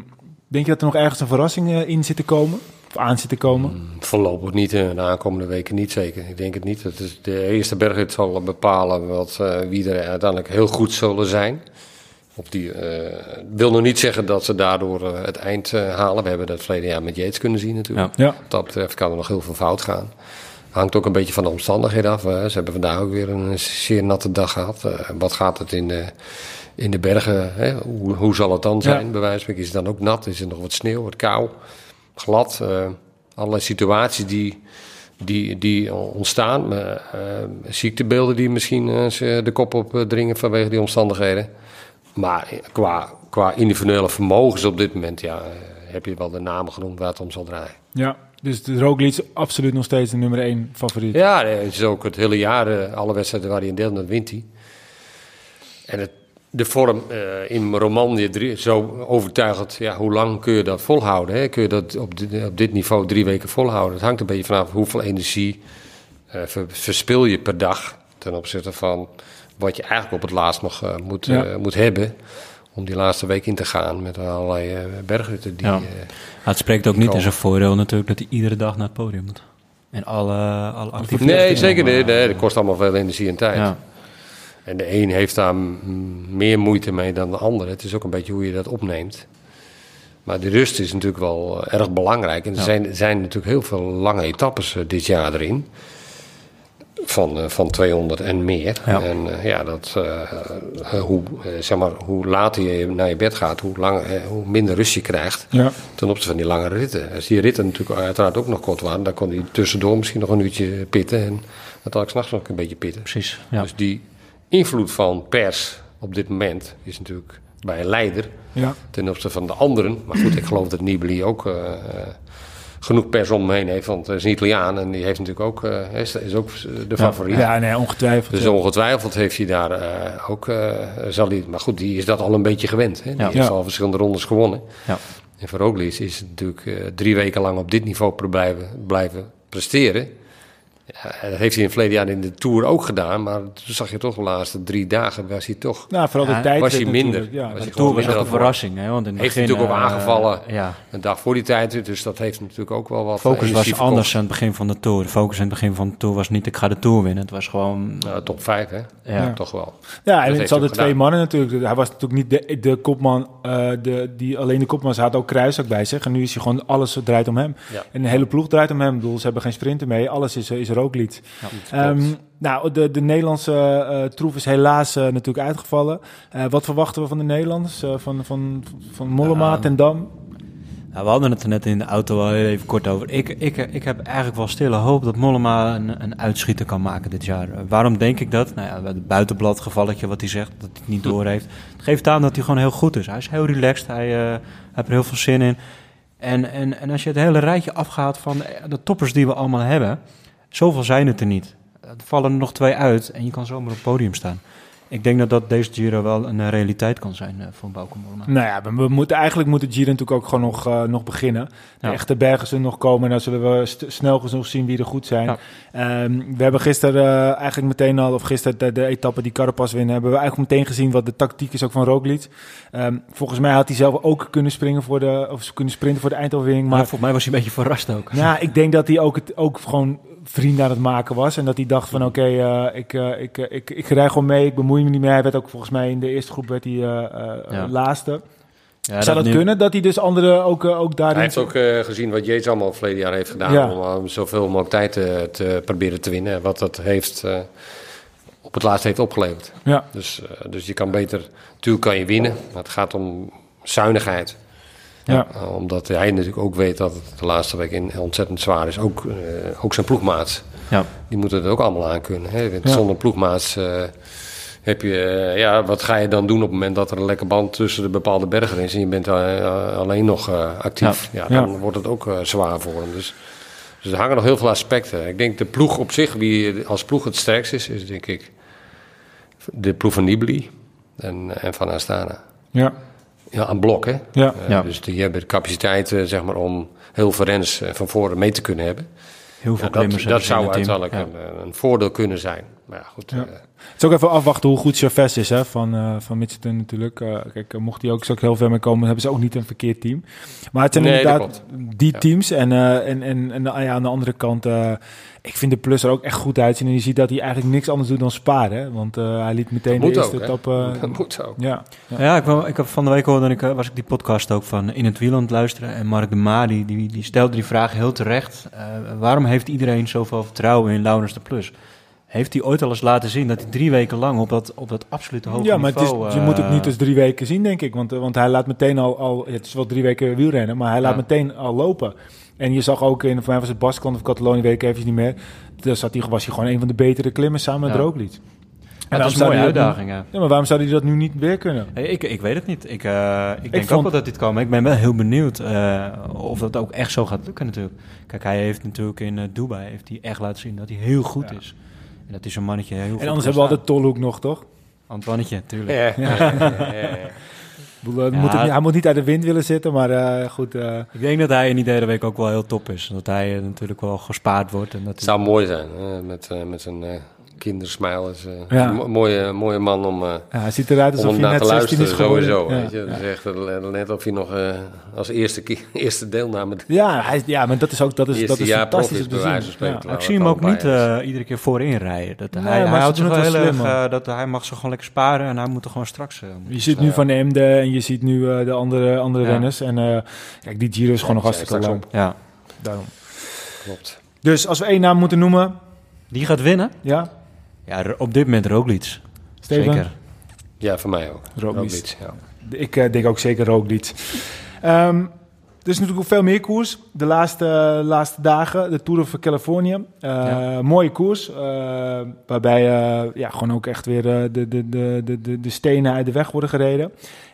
denk je dat er nog ergens een verrassing eh, in zit te komen? Of aan zit te komen? Voorlopig niet, eh, de aankomende weken niet zeker. Ik denk het niet. Het is de eerste bergrit zal bepalen wat, eh, wie er uiteindelijk heel goed zullen zijn. Of die wil nog niet zeggen dat ze daardoor het eind halen. We hebben dat verleden jaar met Yates kunnen zien natuurlijk. Ja. Wat dat betreft kan er nog heel veel fout gaan. Hangt ook een beetje van de omstandigheden af. Ze hebben vandaag ook weer een zeer natte dag gehad. Eh, wat gaat het in de, in de bergen? Hè? Hoe, hoe zal het dan zijn? Ja. Bij wijze van is het dan ook nat? Is er nog wat sneeuw, wat kou, glad? eh, allerlei situaties die, die, die ontstaan. eh, ziektebeelden die misschien eh, de kop op dringen vanwege die omstandigheden. Maar qua, qua individuele vermogens op dit moment ja, heb je wel de namen genoemd waar het om zal draaien. Ja. Dus de Roglic is absoluut nog steeds de nummer één favoriet. Ja, het is ook het hele jaar, alle wedstrijden waar hij in deelneemt, wint hij. En het, de vorm eh, in Romandie zo overtuigend, ja, hoe lang kun je dat volhouden? Hè? Kun je dat op dit, op dit niveau drie weken volhouden? Het hangt een beetje vanaf hoeveel energie ver- verspil je per dag ten opzichte van wat je eigenlijk op het laatst nog eh, moet, Ja. moet hebben. Om die laatste week in te gaan met allerlei bergritten die... Ja. het spreekt ook niet in zijn voordeel natuurlijk dat hij iedere dag naar het podium moet. En alle, alle activiteiten. nee, zeker niet. Nee, dat kost allemaal veel energie en tijd. Ja. En de een heeft daar meer moeite mee dan de ander. Het is ook een beetje hoe je dat opneemt. Maar de rust is natuurlijk wel eh, erg belangrijk. En er Ja. zijn, zijn natuurlijk heel veel lange etappes eh, dit jaar erin. Van, eh, van 200 en meer. Ja. En ja, dat, hoe, zeg maar, hoe later je naar je bed gaat, hoe, lang, hoe minder rust je krijgt Ja. Precies. Ja. Dus die invloed van pers op dit moment is natuurlijk bij een leider Ja. ten opzichte van de anderen. Maar goed, ik geloof dat Nibali ook eh, eh, genoeg pers om hem heen heeft. Want hij is een Italiaan en die heeft natuurlijk ook, eh, is, is ook de favoriet. Ja, nee, ongetwijfeld. Dus ja. ongetwijfeld heeft hij daar ook, zal hij, maar goed, die is dat al een beetje gewend. Hè? Die heeft al verschillende rondes gewonnen. Ja. En voor Roglic is het natuurlijk drie weken lang op dit niveau blijven, blijven presteren. Ja, dat heeft hij in het verleden jaar in de Tour ook gedaan. Maar toen zag je toch de laatste drie dagen was hij toch... Nou, vooral Ja, de tijd. was hij minder. Ja, Was hij De Tour was ook een verrassing. Hè? Want in het Heeft hij begin, natuurlijk ook eh, aangevallen. ja, Een dag voor die tijd, dus dat heeft natuurlijk ook wel wat... focus eh, was energie anders aan het begin van de Tour. De focus aan het begin van de Tour was niet ik ga de Tour winnen. Het was gewoon... verkocht. Nou, top 5, hè? ja. Ja. Toch wel. Ja, en het hadden hij twee gedaan. mannen natuurlijk. Hij was natuurlijk niet de, de kopman, eh, de, die alleen de kopman. Hij had ook Kruis ook bij zich. En nu is hij gewoon, alles draait om hem. Ja. En de hele ploeg draait om hem. Ik bedoel, ze hebben geen sprinter mee. Alles is, is rooklied. Ehm nou, de, de Nederlandse eh troef is helaas eh, natuurlijk uitgevallen. Eh, wat verwachten we van de Nederlanders? Van, van, van Mollema, Ja. Ten Dam? Nou, we hadden het er net in de auto al even kort over. Ik, ik, ik heb eigenlijk wel stille hoop dat Mollema een, een uitschieter kan maken dit jaar. Waarom denk ik dat? Nou ja, het buitenbladgevalletje wat hij zegt, dat hij het niet door heeft. Het geeft aan dat hij gewoon heel goed is. Hij is heel relaxed, hij, hij heeft er heel veel zin in. En, en, en als je het hele rijtje afgaat van de toppers die we allemaal hebben, zoveel zijn het er niet. Er vallen er nog twee uit en je kan zomaar op het podium staan. Ik denk dat dat deze Giro wel een eh, realiteit kan zijn eh, voor Bauke Mollema. Nou ja, we, we moeten, eigenlijk moet de Giro natuurlijk ook gewoon nog, eh, nog beginnen. De Ja. echte bergen zullen nog komen en dan zullen we snel genoeg zien wie er goed zijn. Ja. Ehm, we hebben gisteren eigenlijk meteen al, of gisteren de, de etappe die Carapaz winnen, hebben we eigenlijk meteen gezien wat de tactiek is ook van Roglic. Ehm, volgens mij had hij zelf ook kunnen springen voor de, of kunnen sprinten voor de eindoverwinning, Maar maar volgens mij was hij een beetje verrast ook. ja, ik denk dat hij ook, het, ook gewoon vriend aan het maken was. En dat hij dacht van oké, eh, ik, eh, ik, eh, ik, ik rij gewoon mee, ik bemoei me niet meer. Hij werd ook volgens mij in de eerste groep werd hij, eh, eh, Ja. laatste. Ja, Zou dat nu- kunnen, dat hij dus anderen ook, ook daarin... Hij heeft ook eh, gezien wat Yates allemaal verleden jaar heeft gedaan. Ja. Om zoveel mogelijk tijd te, te proberen te winnen. En Wat dat heeft, eh, op het laatst heeft opgeleverd. Ja, Dus, eh, dus je kan beter... Natuurlijk kan je winnen. Maar het gaat om zuinigheid. Ja. Uh, omdat hij natuurlijk ook weet dat het de laatste week in ontzettend zwaar is. Ook, eh, ook zijn ploegmaats. Ja. Die moeten het ook allemaal aankunnen. Hè? Want Ja. Zonder ploegmaats eh, heb je... eh, ja, wat ga je dan doen op het moment dat er een lekke band tussen de bepaalde bergen is... en je bent eh, alleen nog eh, actief. Ja. dan wordt het ook eh, zwaar voor hem. Dus, dus er hangen nog heel veel aspecten. Ik denk de ploeg op zich, wie als ploeg het sterkst is... is denk ik de ploeg van Nibali en, en van Astana. ja, Ja, aan blok, hè? ja. Eh, Ja. Dus die hebben de capaciteit eh, zeg maar, om heel veel renners eh, van voren mee te kunnen hebben. Heel veel Ja, dat zou uiteindelijk Ja. een, een voordeel kunnen zijn. Maar ja, goed. Ja. Het is ook even afwachten hoe goed Chavez is hè, van, eh van Mitchelton natuurlijk. Kijk, mocht hij ook, zo heel ver mee komen, hebben ze ook niet een verkeerd team. Maar het zijn Nee, inderdaad die Ja. teams. En, eh, en, en, en ja, aan de andere kant, eh, ik vind de Plus er ook echt goed uitzien. En je ziet dat hij eigenlijk niks anders doet dan sparen. Hè? Want eh, hij liet meteen de moet eerste etappe... dat moet ook. ja, ja. Ja, ik, wou- ik heb van de week hoorde ik, eh, was ik die podcast ook van In het Wiel aan het luisteren. En Mark de Maar die, die, die stelde die vraag heel terecht. Eh, waarom heeft iedereen zoveel vertrouwen in Laurens de Plus? Heeft hij ooit al eens laten zien dat hij drie weken lang op dat, op dat absolute hoge Ja, maar het is, niveau... je moet het niet als drie weken zien, denk ik. Want, want hij laat meteen al, al... Het is wel drie weken wielrennen, maar hij laat Ja. meteen al lopen. En je zag ook, in, voor mij was het Baskeland of Catalonië, weet ik even niet meer. Daar zat hij, was hij gewoon een van de betere klimmers samen met Ja. Roglic. En Ja, dat waarom is een zou mooie uitdaging, ja. Ja, maar waarom zou hij dat nu niet weer kunnen? Hey, ik, ik weet het niet. Ik, eh, ik denk vond- ook wel dat dit kan. Maar ik ben wel heel benieuwd eh, of dat ook echt zo gaat lukken natuurlijk. Kijk, hij heeft natuurlijk in eh, Dubai heeft hij echt laten zien dat hij heel goed Ja. is. En dat is een mannetje heel En anders hebben we altijd Tolhoek nog, toch? Antwannetje, natuurlijk. Ja, ja, moet het hij moet niet uit de wind willen zitten, maar eh, goed. eh, Ik denk dat hij in die derde week ook wel heel top is. Dat hij eh, natuurlijk wel gespaard wordt. En dat Het zou mooi zijn, hè, met, met zijn eh kindersmile. Is, eh, Ja. een mo- mooie, mooie man om, eh, ja, hij ziet eruit alsof hij naar net te 16 is luisteren, geworden. sowieso. Ja, Weet je? ja. Dat is echt net of hij nog eh, als eerste, eerste deelname... Ja, hij, ja, maar dat is ook dat is, Eerste dat is fantastisch is, om te zien. ik zie hem ook niet eh, iedere keer voorin rijden. Dat Nee, hij, hij ze houdt zich het wel heel erg... dat hij mag zich gewoon lekker sparen. En hij moet er gewoon straks... Je ziet nu Van Emden en je ziet nu eh, de andere, andere Ja. renners. En eh, kijk, die Giro is gewoon nog hartstikke lang. Ja. Daarom. Klopt. Dus als we één naam moeten noemen, Die gaat winnen? ja, Ja, op dit moment Roglic. Steven? Zeker. Ja, voor mij ook. Roglic. Roglic, ja. Ik eh, denk ook zeker Roglic. Ehm er is natuurlijk ook veel meer koers. De laatste, laatste dagen, de Tour of Californië. Eh, Ja. Mooie koers. eh, waarbij eh, ja, gewoon ook echt weer de, de, de, de, de, de stenen uit de weg worden gereden.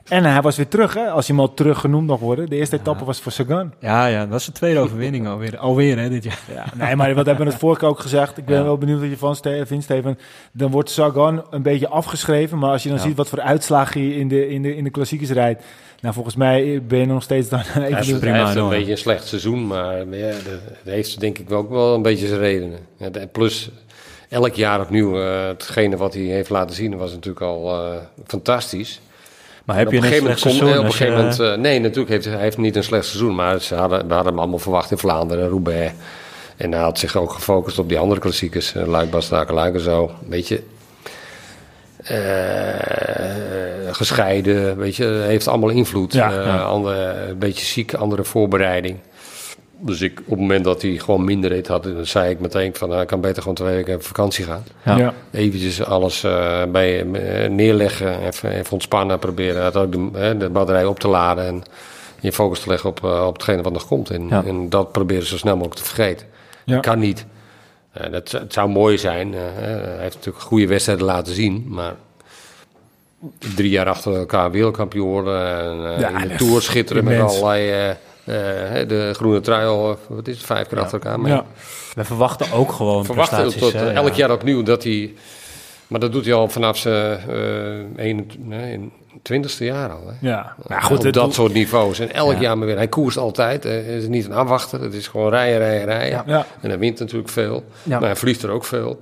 En hij was weer terug, hè, als hij hem al terug genoemd mag worden. De eerste Ja. etappe was voor Sagan. Ja, ja, dat was de tweede overwinning alweer. Alweer, hè, dit jaar. Ja, nee, maar wat hebben we het vorige keer ook gezegd? Ik ben Ja. wel benieuwd wat je van Ste- vindt, Steven. Dan wordt Sagan een beetje afgeschreven. Maar als je dan Ja. ziet wat voor uitslagen hij in de, in de, in de klassiekers rijdt... Nou, volgens mij ben je nog steeds dan Hij even... heeft, een beetje een slecht seizoen, maar ja, dat heeft denk ik ook wel een beetje zijn redenen. Plus, elk jaar opnieuw, eh, hetgene wat hij heeft laten zien was natuurlijk al eh, fantastisch. Maar heb En je op een slecht gegeven seizoen? op een gegeven moment eh, nee, natuurlijk heeft hij, heeft niet een slecht seizoen, maar ze hadden, we hadden hem allemaal verwacht in Vlaanderen, Roubaix. En hij had zich ook gefocust op die andere klassiekers, uh, Luik, Bastenaken, Luik en zo. Weet je, eh, gescheiden, weet je, heeft allemaal invloed. Ja, Eh, een beetje ziek, andere voorbereiding. Dus ik, op het moment dat hij gewoon minder reed had, dan zei ik meteen van, nou, ik kan beter gewoon twee weken op vakantie gaan. Ja. Ja. Eventjes alles eh, bij eh, neerleggen, even, even ontspannen, proberen ook de, hè, de batterij op te laden en je focus te leggen op, eh, op hetgene wat nog komt. En, Ja. en dat proberen zo snel mogelijk te vergeten. Ja. Kan niet. Eh, dat, het zou mooi zijn. hij heeft natuurlijk goede wedstrijden laten zien, maar drie jaar achter elkaar wereldkampioen worden en eh, Ja, in de Tour schitteren met allerlei... de groene trui al, eh, wat is het, vijf keer achter elkaar. Maar. We verwachten ook gewoon verwachten tot, hè, elk ja. jaar opnieuw dat hij. Maar dat doet hij al vanaf zijn eh 21ste jaar al. Hè? Ja. Maar goed, op dat soort niveaus. En elk Ja. jaar maar weer. Hij koerst altijd. eh, Het is niet een afwachter. Het is gewoon rijden, rijden, rijden. Ja. En hij wint natuurlijk veel. Ja. Maar hij vliegt er ook veel.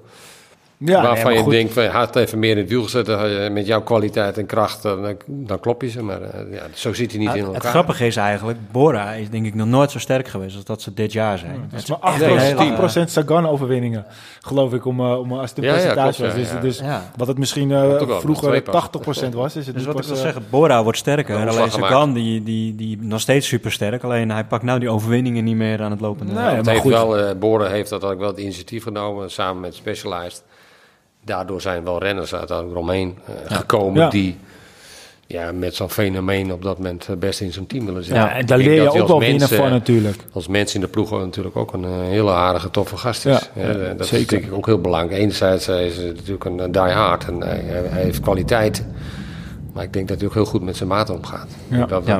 Ja, Waarvan je goed. denkt, van, hij had even meer in het wiel gezet. Met jouw kwaliteit en kracht, dan, dan klop je ze. Maar eh, ja, zo zit hij niet Ja, in het, elkaar. het grappige is eigenlijk, Bora is denk ik nog nooit zo sterk geweest als dat ze dit jaar zijn. Het Het is maar 8%, echt een Nee, hele- 8% Sagan-overwinningen, geloof ik, om, eh, om als het een Ja, ja, percentage klopt, ja, was. Dus, ja. dus Ja. wat het misschien eh, vroeger twee pas. 80% was, is het Dus wat ik wil zeggen, Bora wordt sterker. Een Alleen Sagan, die, die, die nog steeds super sterk. Alleen hij pakt nou die overwinningen niet meer aan het lopende. Nee, Ja, maar heeft goed. wel, eh Boren heeft dat ook wel het initiatief genomen, samen met Specialized. Daardoor zijn wel renners uiteindelijk omheen eh, gekomen Ja. die ja, met zo'n fenomeen op dat moment eh, best in zo'n team willen zitten. ja, en Ik daar denk leer je ook wel winnen eh, natuurlijk. Als mens in de ploeg natuurlijk ook een hele aardige, toffe gast is. Ja, dat zeker. is natuurlijk ook heel belangrijk. Enerzijds is hij natuurlijk een die hard en hij, hij heeft kwaliteit. Maar ik denk dat hij ook heel goed met zijn maat omgaat. Ja. Dat Ja.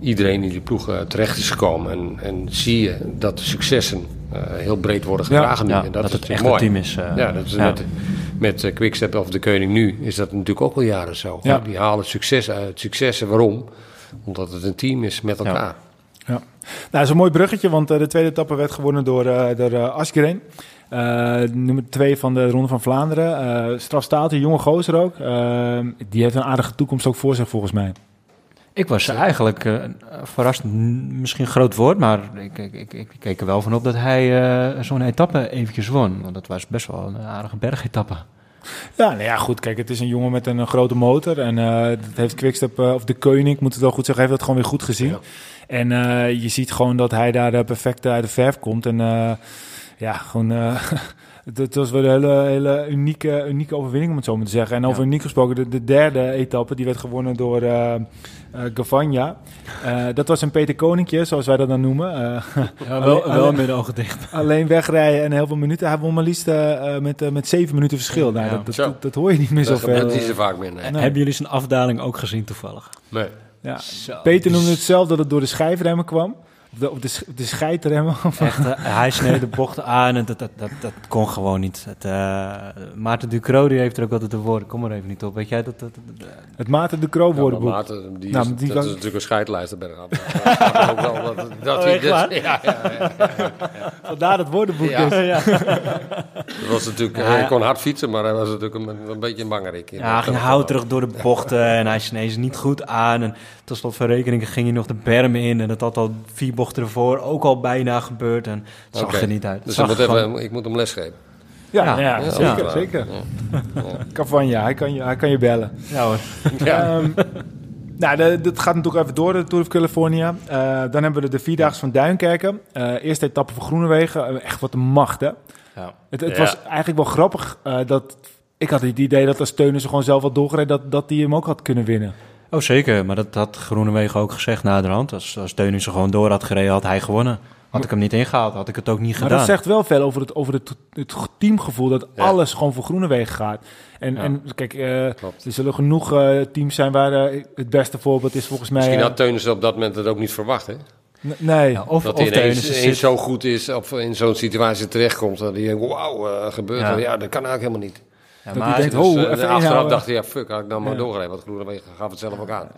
Iedereen in die ploeg terecht is gekomen. En, en zie je dat de successen eh, heel breed worden Ja. gedragen nu. Ja, en dat, dat, is het echt een mooi. team is. eh, Ja, dat is ja. met, met eh, Quickstep of de Koning nu is dat natuurlijk ook al jaren zo. Ja. Die halen succes uit. Successen, waarom? Omdat het een team is met elkaar. Ja. Nou, dat is een mooi bruggetje, want de tweede etappe werd gewonnen door, eh door eh, Asgreen. Eh, nummer twee van de Ronde van Vlaanderen. Eh strafstaat, een jonge gozer ook. Die heeft een aardige toekomst ook voor zich, volgens mij. Ik was eigenlijk eh, verrast, misschien een groot woord, maar ik, ik, ik, ik keek er wel van op dat hij eh, zo'n etappe eventjes won. Want dat was best wel een aardige bergetappe. Ja, nou ja, goed. Kijk, het is een jongen met een, grote motor. En eh, dat heeft Quickstep, of de Koning, ik moet het wel goed zeggen, heeft dat gewoon weer goed gezien. Ja. En je ziet gewoon dat hij daar perfect uit de verf komt. En ja, gewoon... het, was wel een hele, hele unieke, unieke overwinning, om het zo maar te zeggen. En over Ja. uniek gesproken, de, de derde etappe, die werd gewonnen door eh eh, Gavagna. Eh, dat was een Peter Koninkje, zoals wij dat dan noemen. Eh, Ja, wel- wel met de ogen dicht. alleen wegrijden en heel veel minuten. Hij won maar liefst met, met zeven minuten verschil. Nou, Ja. dat, dat, Zo. dat, dat hoor je niet meer Dat zoveel. gebeurt niet zo vaak meer. Nee. Nee. Hebben jullie zijn afdaling ook gezien toevallig? Nee. Ja. Zo. Peter noemde het zelf dat het door de schijfremmen kwam. Of de, of de, de scheidremmen. Echt, eh, hij sneed de bocht aan en dat, dat, dat, dat kon gewoon niet. Het, eh, Maarten Ducro die heeft er ook altijd de woorden. Kom er even niet op. Weet jij dat? dat, dat- dat- Het Maarten Ja, woordenboek. maar Maarten, die Nou, is, die dat is natuurlijk een scheidlijster bij ook wel dat, dat hij echt dus- waar? ja, ja, ja. Vandaar het woordenboek Ja. dus. Dat was natuurlijk, Ja, hij kon hard fietsen, maar hij was natuurlijk een, een beetje een Ja, hij dat ging tempo. hout terug door de bochten en hij sneed ze niet goed aan. En tot slot van rekening ging hij nog de berm in. En dat had al vier bochten ervoor ook al bijna gebeurd. En het zag er niet uit. Dus zag ik moet, gewoon- even, ik moet hem lesgeven. Ja, Ja. ja, Ja, zeker. ja. zeker. Ja. Cavagna, hij kan je, hij kan je bellen. Ja hoor. Ja. Ehm, nou, de- dat gaat natuurlijk even door, de Tour of California. Eh, dan hebben we de, de Vierdaagse van Duinkerken. Eh, eerste etappe van Groenewegen. Eh, echt wat een macht, hè? Ja. Het, het Ja. was eigenlijk wel grappig eh, dat... Ik had het idee dat als Teunissen gewoon zelf had doorgereden... dat, dat hij hem ook had kunnen winnen. Oh zeker, maar dat had Groenewegen ook gezegd naderhand. Als, als Teunissen gewoon door had gereden, had hij gewonnen. Had ik hem niet ingehaald, had ik het ook niet Maar gedaan. dat zegt wel veel over het, over het, het teamgevoel... dat Ja. alles gewoon voor Groenewegen gaat. En, Ja. en kijk, eh, er zullen genoeg eh, teams zijn... waar eh, het beste voorbeeld is volgens mij... Misschien had Teunissen op dat moment het ook niet verwacht. Hè? n- nee, Ja, of, Dat of hij ineens, ineens zo goed is of in zo'n situatie terechtkomt. Dat hij denkt, wauw, eh, gebeurt Ja. er. Ja, dat kan eigenlijk helemaal niet. Ja, dat maar hij denkt, Dus, oh, eh, even achteraf inhouden. dacht hij, ja, fuck, had ik nou maar Ja. doorgereden. Want Groenewegen gaf het zelf ook aan.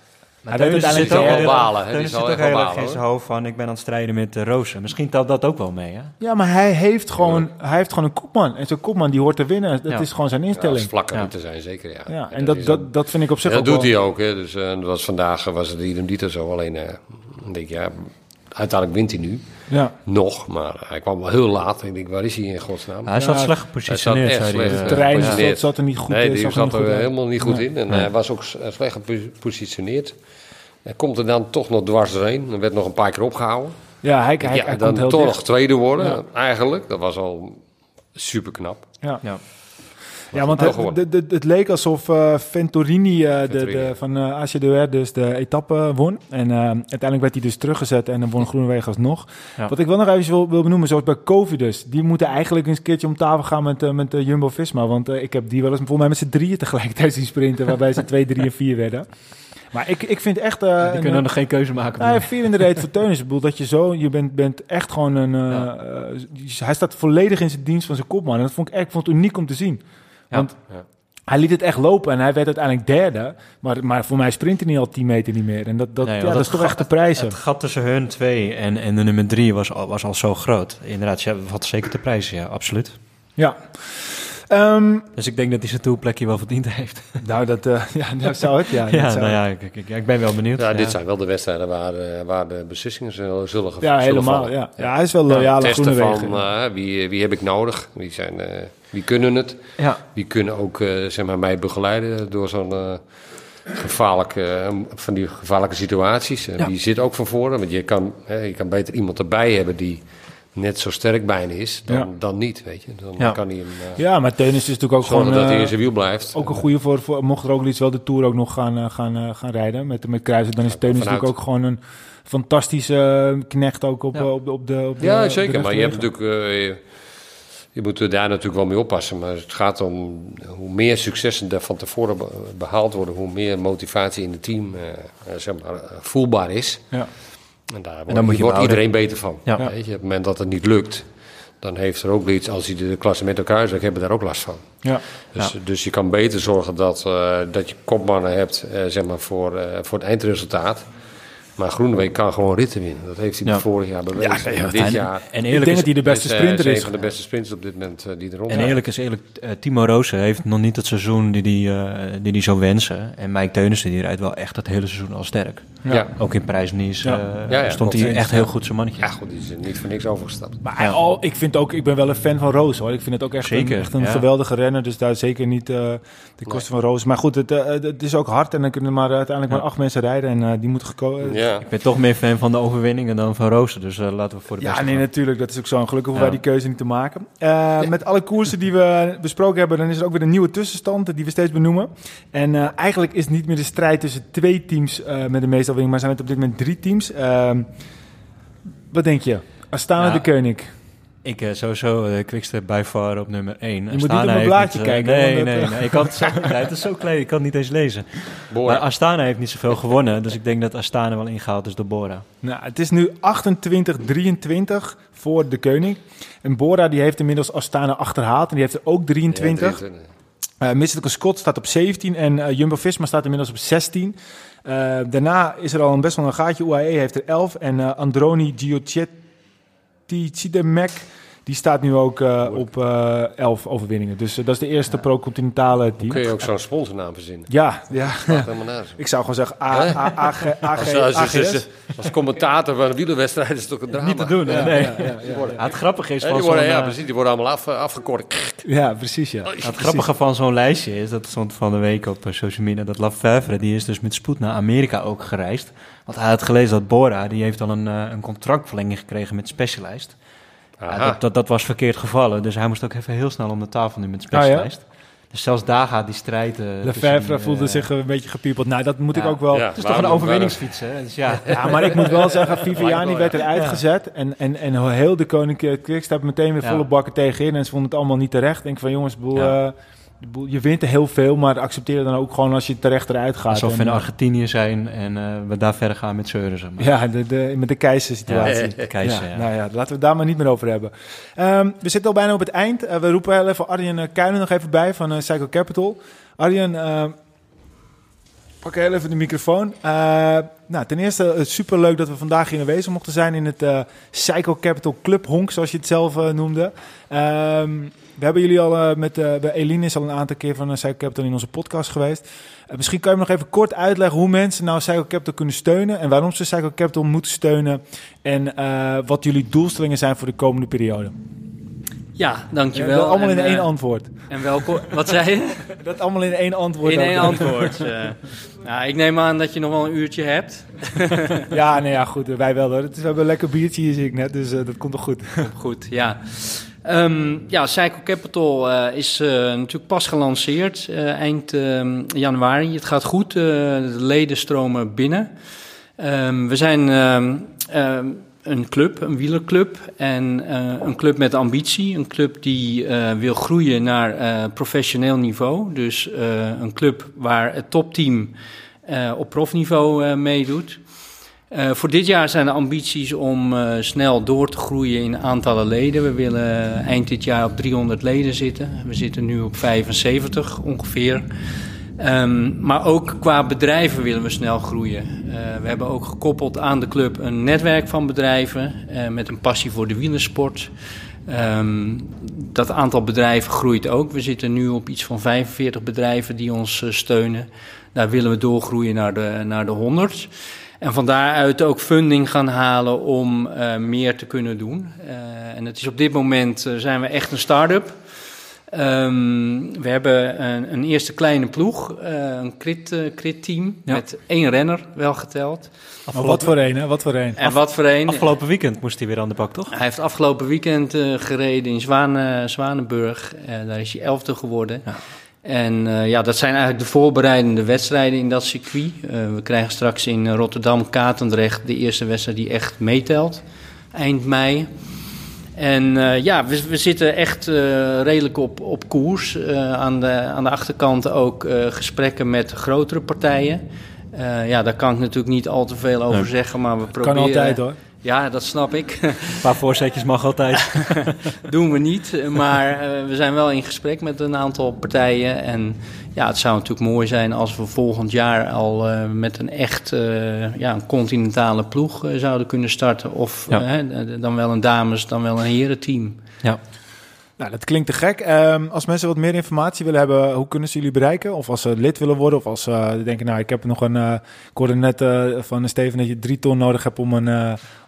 Maar Hij Teunissen weet zit ook uiteindelijk wel heel- balen, ook echt wel heel erg balen, in zijn hoofd van... ik ben aan het strijden met de Rozen. Misschien telt dat ook wel mee, hè? Ja, maar hij heeft gewoon, hij heeft gewoon een kopman. En zo'n kopman die hoort te winnen. Dat Ja. is gewoon zijn Ja, instelling. vlakker Ja. er zijn, zeker. Ja, Ja, en is dat, dat, dat vind ik op zich Ja, ook dat doet wel- hij ook. Hè. Dus eh, dat was vandaag was het idem dito zo. Alleen, eh, dan denk ik, ja, uiteindelijk wint hij nu. Ja, Nog, maar hij kwam wel heel laat. Ik denk, waar is hij in godsnaam? Hij zat Ja, slecht hij gepositioneerd, zat echt hij. slecht. eh, het terrein ja. zat, zat er niet goed nee, in. die zag zat er helemaal niet goed Nee. in. En Nee. hij was ook s- slecht gepositioneerd. Hij komt er dan toch nog dwars doorheen. Er werd nog een paar keer opgehouden. Ja, hij, hij, ja, hij dan toch dicht. nog tweede worden, Ja. eigenlijk. Dat was al super knap. Ja. Ja. Ja, want het, leek alsof eh, Ventorini, eh, de, de, van uh, ACDR dus de etappe won. En uiteindelijk werd hij dus teruggezet en dan won Groenewegen alsnog. Ja. Wat ik wel nog even wil, wil benoemen, zoals bij Covidus. Die moeten eigenlijk eens een keertje om tafel gaan met, met Jumbo-Visma. Want ik heb die wel eens volgens mij met z'n drieën tegelijkertijd zien sprinten. waarbij ze twee, drie en vier werden. Maar ik, ik vind echt... eh, Die een- kunnen nog geen keuze maken. nou, vier in de reet voor Teunis. Ik bedoel dat je zo, je bent, bent echt gewoon een. Ja. hij staat volledig in zijn dienst van zijn kopman. En dat vond ik echt vond het uniek om te zien. Ja. Want Ja. hij liet het echt lopen en hij werd uiteindelijk derde. Maar, maar voor mij sprint hij niet al 10 meter niet meer. En dat, dat, Nee, ja, dat is toch echt de prijzen. Het gat tussen hun twee en, en de nummer drie was al, was al zo groot. Inderdaad, ja, wat zeker de prijs, ja, absoluut. Ja. Ehm, Dus ik denk dat hij zijn toelplekje wel verdiend heeft. nou, dat, eh, ja, dat zou het. Ja, Ja, zou nou ja, ik, ik, ik ben wel benieuwd. Ja, dit zijn wel de wedstrijden waar, eh, waar de beslissingen zullen, zullen ja helemaal. Ja. ja, hij is wel loyaal aan Testen van eh, wie, wie heb ik nodig, wie, zijn, eh, wie kunnen het, Ja, wie kunnen ook eh, zeg maar, mij begeleiden door zo'n eh, gevaarlijke, eh, van die gevaarlijke situaties. Ja. Die zit ook van voren, want je kan, je kan beter iemand erbij hebben die net zo sterk bijna is dan, Ja. dan niet, weet je. Dan Ja. kan hij hem Ja, maar Teunis is natuurlijk ook gewoon... dat hij in zijn wiel blijft. Ook een goede voor, voor mocht er ook iets wel de Tour ook nog gaan, gaan, gaan rijden met, met. Dan is Teunis natuurlijk ook gewoon een fantastische knecht ook op, Ja. op, de, op de op de- Ja, de zeker. Maar je hebt natuurlijk. Eh, je, je moet er daar natuurlijk wel mee oppassen. Maar het gaat om hoe meer successen er van tevoren be- behaald worden, hoe meer motivatie in het team eh, eh, zeg maar, eh, voelbaar is. Ja. En daar dan wordt, moet je wordt behouden. iedereen beter van. Ja. Weet je, op het moment dat het niet lukt, dan heeft er ook iets, als hij de klasse met elkaar zegt, hebben daar ook last van. Ja. Dus, dus je kan beter zorgen dat, eh, dat je kopmannen hebt eh, zeg maar voor, eh, voor het eindresultaat. Maar Groenewegen kan gewoon ritten winnen. Dat heeft hij Ja. vorig jaar bewezen. Ja, dit en, jaar en Ik eerlijk denk is, dat hij de beste is, sprinter is een van de beste sprinters op dit moment eh, die er rond En eerlijk is eerlijk, eh, Timo Roos heeft nog niet het seizoen die die, eh, die die zou wensen. En Mike Teunissen die rijdt wel echt het hele seizoen al sterk. Ja. Ja. Ook in eh, ja, stond hij echt heel goed zijn mannetje. Ja, goed, die is er niet voor niks overgestapt. Maar hij- al, ik vind ook, ik ben wel een fan van Roos hoor. Ik vind het ook echt Zeker, een, echt een ja. geweldige renner. Dus daar zeker niet eh de kosten van Roos. Maar goed, het, het is ook hard en dan kunnen maar uiteindelijk Ja. maar acht mensen rijden en eh, die moeten gekozen. Ja. Ik ben toch meer fan van de overwinningen dan van Roosen. Dus eh, laten we voor de Ja, beste nee, gaan. natuurlijk. Dat is ook zo. Gelukkig hoeven Ja. wij die keuze niet te maken. Eh, Met alle koersen die we besproken hebben, dan is er ook weer een nieuwe tussenstand die we steeds benoemen. En eh, eigenlijk is het niet meer de strijd tussen twee teams eh, met de meeste winning, maar zijn het op dit moment drie teams. Ehm, wat denk je? Astana Ja. de Koning. Ik eh, sowieso uh, Quickstep by far op nummer 1. moet niet op mijn blaadje kijken, nee, nee, eh, nee. Ik had het, het is zo klein, ik kan het niet eens lezen. Maar. Astana heeft niet zoveel gewonnen. Dus ik denk dat Astana wel ingehaald is door Bora. Nou, het is nu 28-23 voor de Koning. En Bora die heeft inmiddels Astana achterhaald en die heeft er ook 23. Ja, Uh, Mystical Scott staat op 17 en eh, Jumbo-Visma staat inmiddels op 16. Uh, daarna is er al een best wel een gaatje. UAE heeft er 11 en uh, Androni Giochetti Cidemek die staat nu ook uh, op uh, 11 overwinningen. Dus uh, dat is de eerste ja. pro-continentale team. Kun je ook zo'n sponsornaam verzinnen? Ja, ja. helemaal Ik zou gewoon zeggen A, A, A, G, A, G, als, AGS. als, als commentator van een wielerwedstrijd is het toch een drama. Niet te doen, nee. Het grappige is van die worden, zo'n, ja, eh, precies, die worden allemaal af, afgekort. Ja, precies, ja. Het grappige van zo'n lijstje is, dat stond van de week op eh, social media, dat Lafevre, die is dus met spoed naar Amerika ook gereisd. Want hij had gelezen dat Bora, die heeft al een, een contractverlenging gekregen met Specialized. Ja, dat, dat, dat, was verkeerd gevallen, dus hij moest ook even heel snel om de tafel nu met. Oh, ja? Dus zelfs daar gaat die strijd... Uh, Lefebvre voelde zich een beetje gepiepeld. Nou, dat moet ja. ik ook wel... Ja, het is toch een overwinningsfiets, hè? Dus ja. ja, maar ik moet wel zeggen, Viviani werd eruit gezet. En, en, en heel de Koninklijke Quickstep meteen weer volle bakken tegenin. En ze vonden het allemaal niet terecht. Ik denk van, jongens, boel, uh, je wint er heel veel, maar accepteer dan ook gewoon als je terecht eruit gaat. Alsof we in Argentinië zijn en uh, we daar verder gaan met zeuren. Zeg maar. Ja, de, de, met de keizersituatie. Ja, de keizer, ja, Nou ja, laten we het daar maar niet meer over hebben. Um, we zitten al bijna op het eind. Uh, we roepen heel even Arjen Kuijnen nog even bij van uh, Cycle Capital. Arjen, pak heel even de microfoon. Nou, ten eerste uh, superleuk dat we vandaag hier aanwezig mochten zijn in het Cycle Capital Club Honk, zoals je het zelf noemde. Ehm, we hebben jullie al met bij Eline is al een aantal keer van Cycle Capital in onze podcast geweest. misschien kan je me nog even kort uitleggen hoe mensen nou Cycle Capital kunnen steunen en waarom ze Cycle Capital moeten steunen en wat jullie doelstellingen zijn voor de komende periode. Ja, dankjewel. dat allemaal in één antwoord. En welkom. Wat zei je? dat allemaal in één antwoord. In één antwoord. Uh, nou, ik neem aan dat je nog wel een uurtje hebt. ja, nee, ja, goed. Wij wel hoor. We hebben een lekker biertje hier, zie ik net. Dus uh, dat komt toch goed. goed, ja. Um, ja, Cycle Capital uh, is natuurlijk pas gelanceerd eind ehm, januari. Het gaat goed. de leden stromen binnen. Um, we zijn een club, een wielerclub. En een club met ambitie. Een club die wil groeien naar professioneel niveau. Dus een club waar het topteam op profniveau meedoet. Voor dit jaar zijn de ambities om snel door te groeien in aantallen leden. We willen eind dit jaar op 300 leden zitten. We zitten nu op 75 ongeveer. Um, maar ook qua bedrijven willen we snel groeien. We hebben ook gekoppeld aan de club een netwerk van bedrijven met een passie voor de wielersport. Um, dat aantal bedrijven groeit ook. We zitten nu op iets van 45 bedrijven die ons steunen. Daar willen we doorgroeien naar de, naar de 100. En van daaruit ook funding gaan halen om meer te kunnen doen. en het is op dit moment zijn we echt een start-up. Um, we hebben een, een, eerste kleine ploeg, uh, een crit, uh, crit team ja. met één renner wel geteld. Maar wat voor een, hè? Wat voor een? En wat voor een? Afgelopen weekend moest hij weer aan de bak, toch? Hij heeft afgelopen weekend uh, gereden in Zwanen, Zwanenburg. daar is hij elfde geworden. Ja. En ja, dat zijn eigenlijk de voorbereidende wedstrijden in dat circuit. we krijgen straks in Rotterdam-Katendrecht de eerste wedstrijd die echt meetelt, eind mei. En uh, ja, we, we, zitten echt redelijk op, op koers. Aan, de, aan de achterkant ook gesprekken met grotere partijen. ja, daar kan ik natuurlijk niet al te veel over zeggen, maar we proberen... Kan altijd hoor. Ja, dat snap ik. Een paar voorzetjes mag altijd. Doen we niet, maar we zijn wel in gesprek met een aantal partijen. En ja, het zou natuurlijk mooi zijn als we volgend jaar al uh, met een echt uh, ja, een continentale ploeg zouden kunnen starten. Of ja. dan wel een dames, dan wel een herenteam. Ja. Nou, dat klinkt te gek. Um, als mensen wat meer informatie willen hebben, hoe kunnen ze jullie bereiken? Of als ze lid willen worden, of als ze denken, nou, ik heb nog een. Uh, van Steven dat je drie ton nodig hebt om een,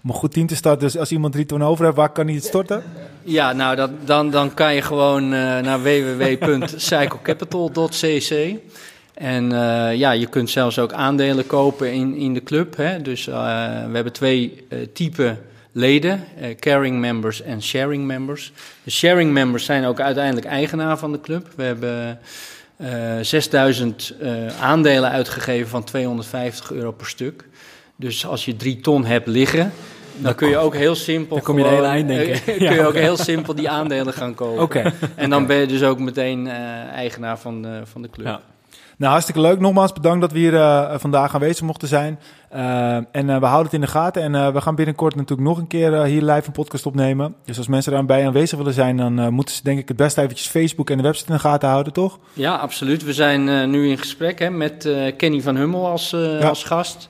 om een goed team te starten. Dus als iemand drie ton over heeft, waar kan hij het storten? Ja, nou, dat, dan, dan kan je gewoon naar www.cyclecapital.cc. En ja, je kunt zelfs ook aandelen kopen in, in de club. Hè? Dus we hebben twee typen leden, uh, caring members en sharing members. De sharing members zijn ook uiteindelijk eigenaar van de club. We hebben uh, eh, 6000 uh, eh, aandelen uitgegeven van 250 euro per stuk. Dus als je drie ton hebt liggen, dan kun je ook heel simpel. Dan kom je gewoon, eind, denk ik. kun je ook heel simpel die aandelen gaan kopen. Okay. En dan ben je dus ook meteen eigenaar van, van de club. Ja. Nou, hartstikke leuk. Nogmaals bedankt dat we hier uh, vandaag aanwezig mochten zijn. Uh, en uh, we houden het in de gaten. En we gaan binnenkort natuurlijk nog een keer hier live een podcast opnemen. Dus als mensen daarbij aanwezig willen zijn, dan moeten ze denk ik het best eventjes Facebook en de website in de gaten houden, toch? Ja, absoluut. We zijn nu in gesprek hè, met Kenny van Hummel als, ja. als gast.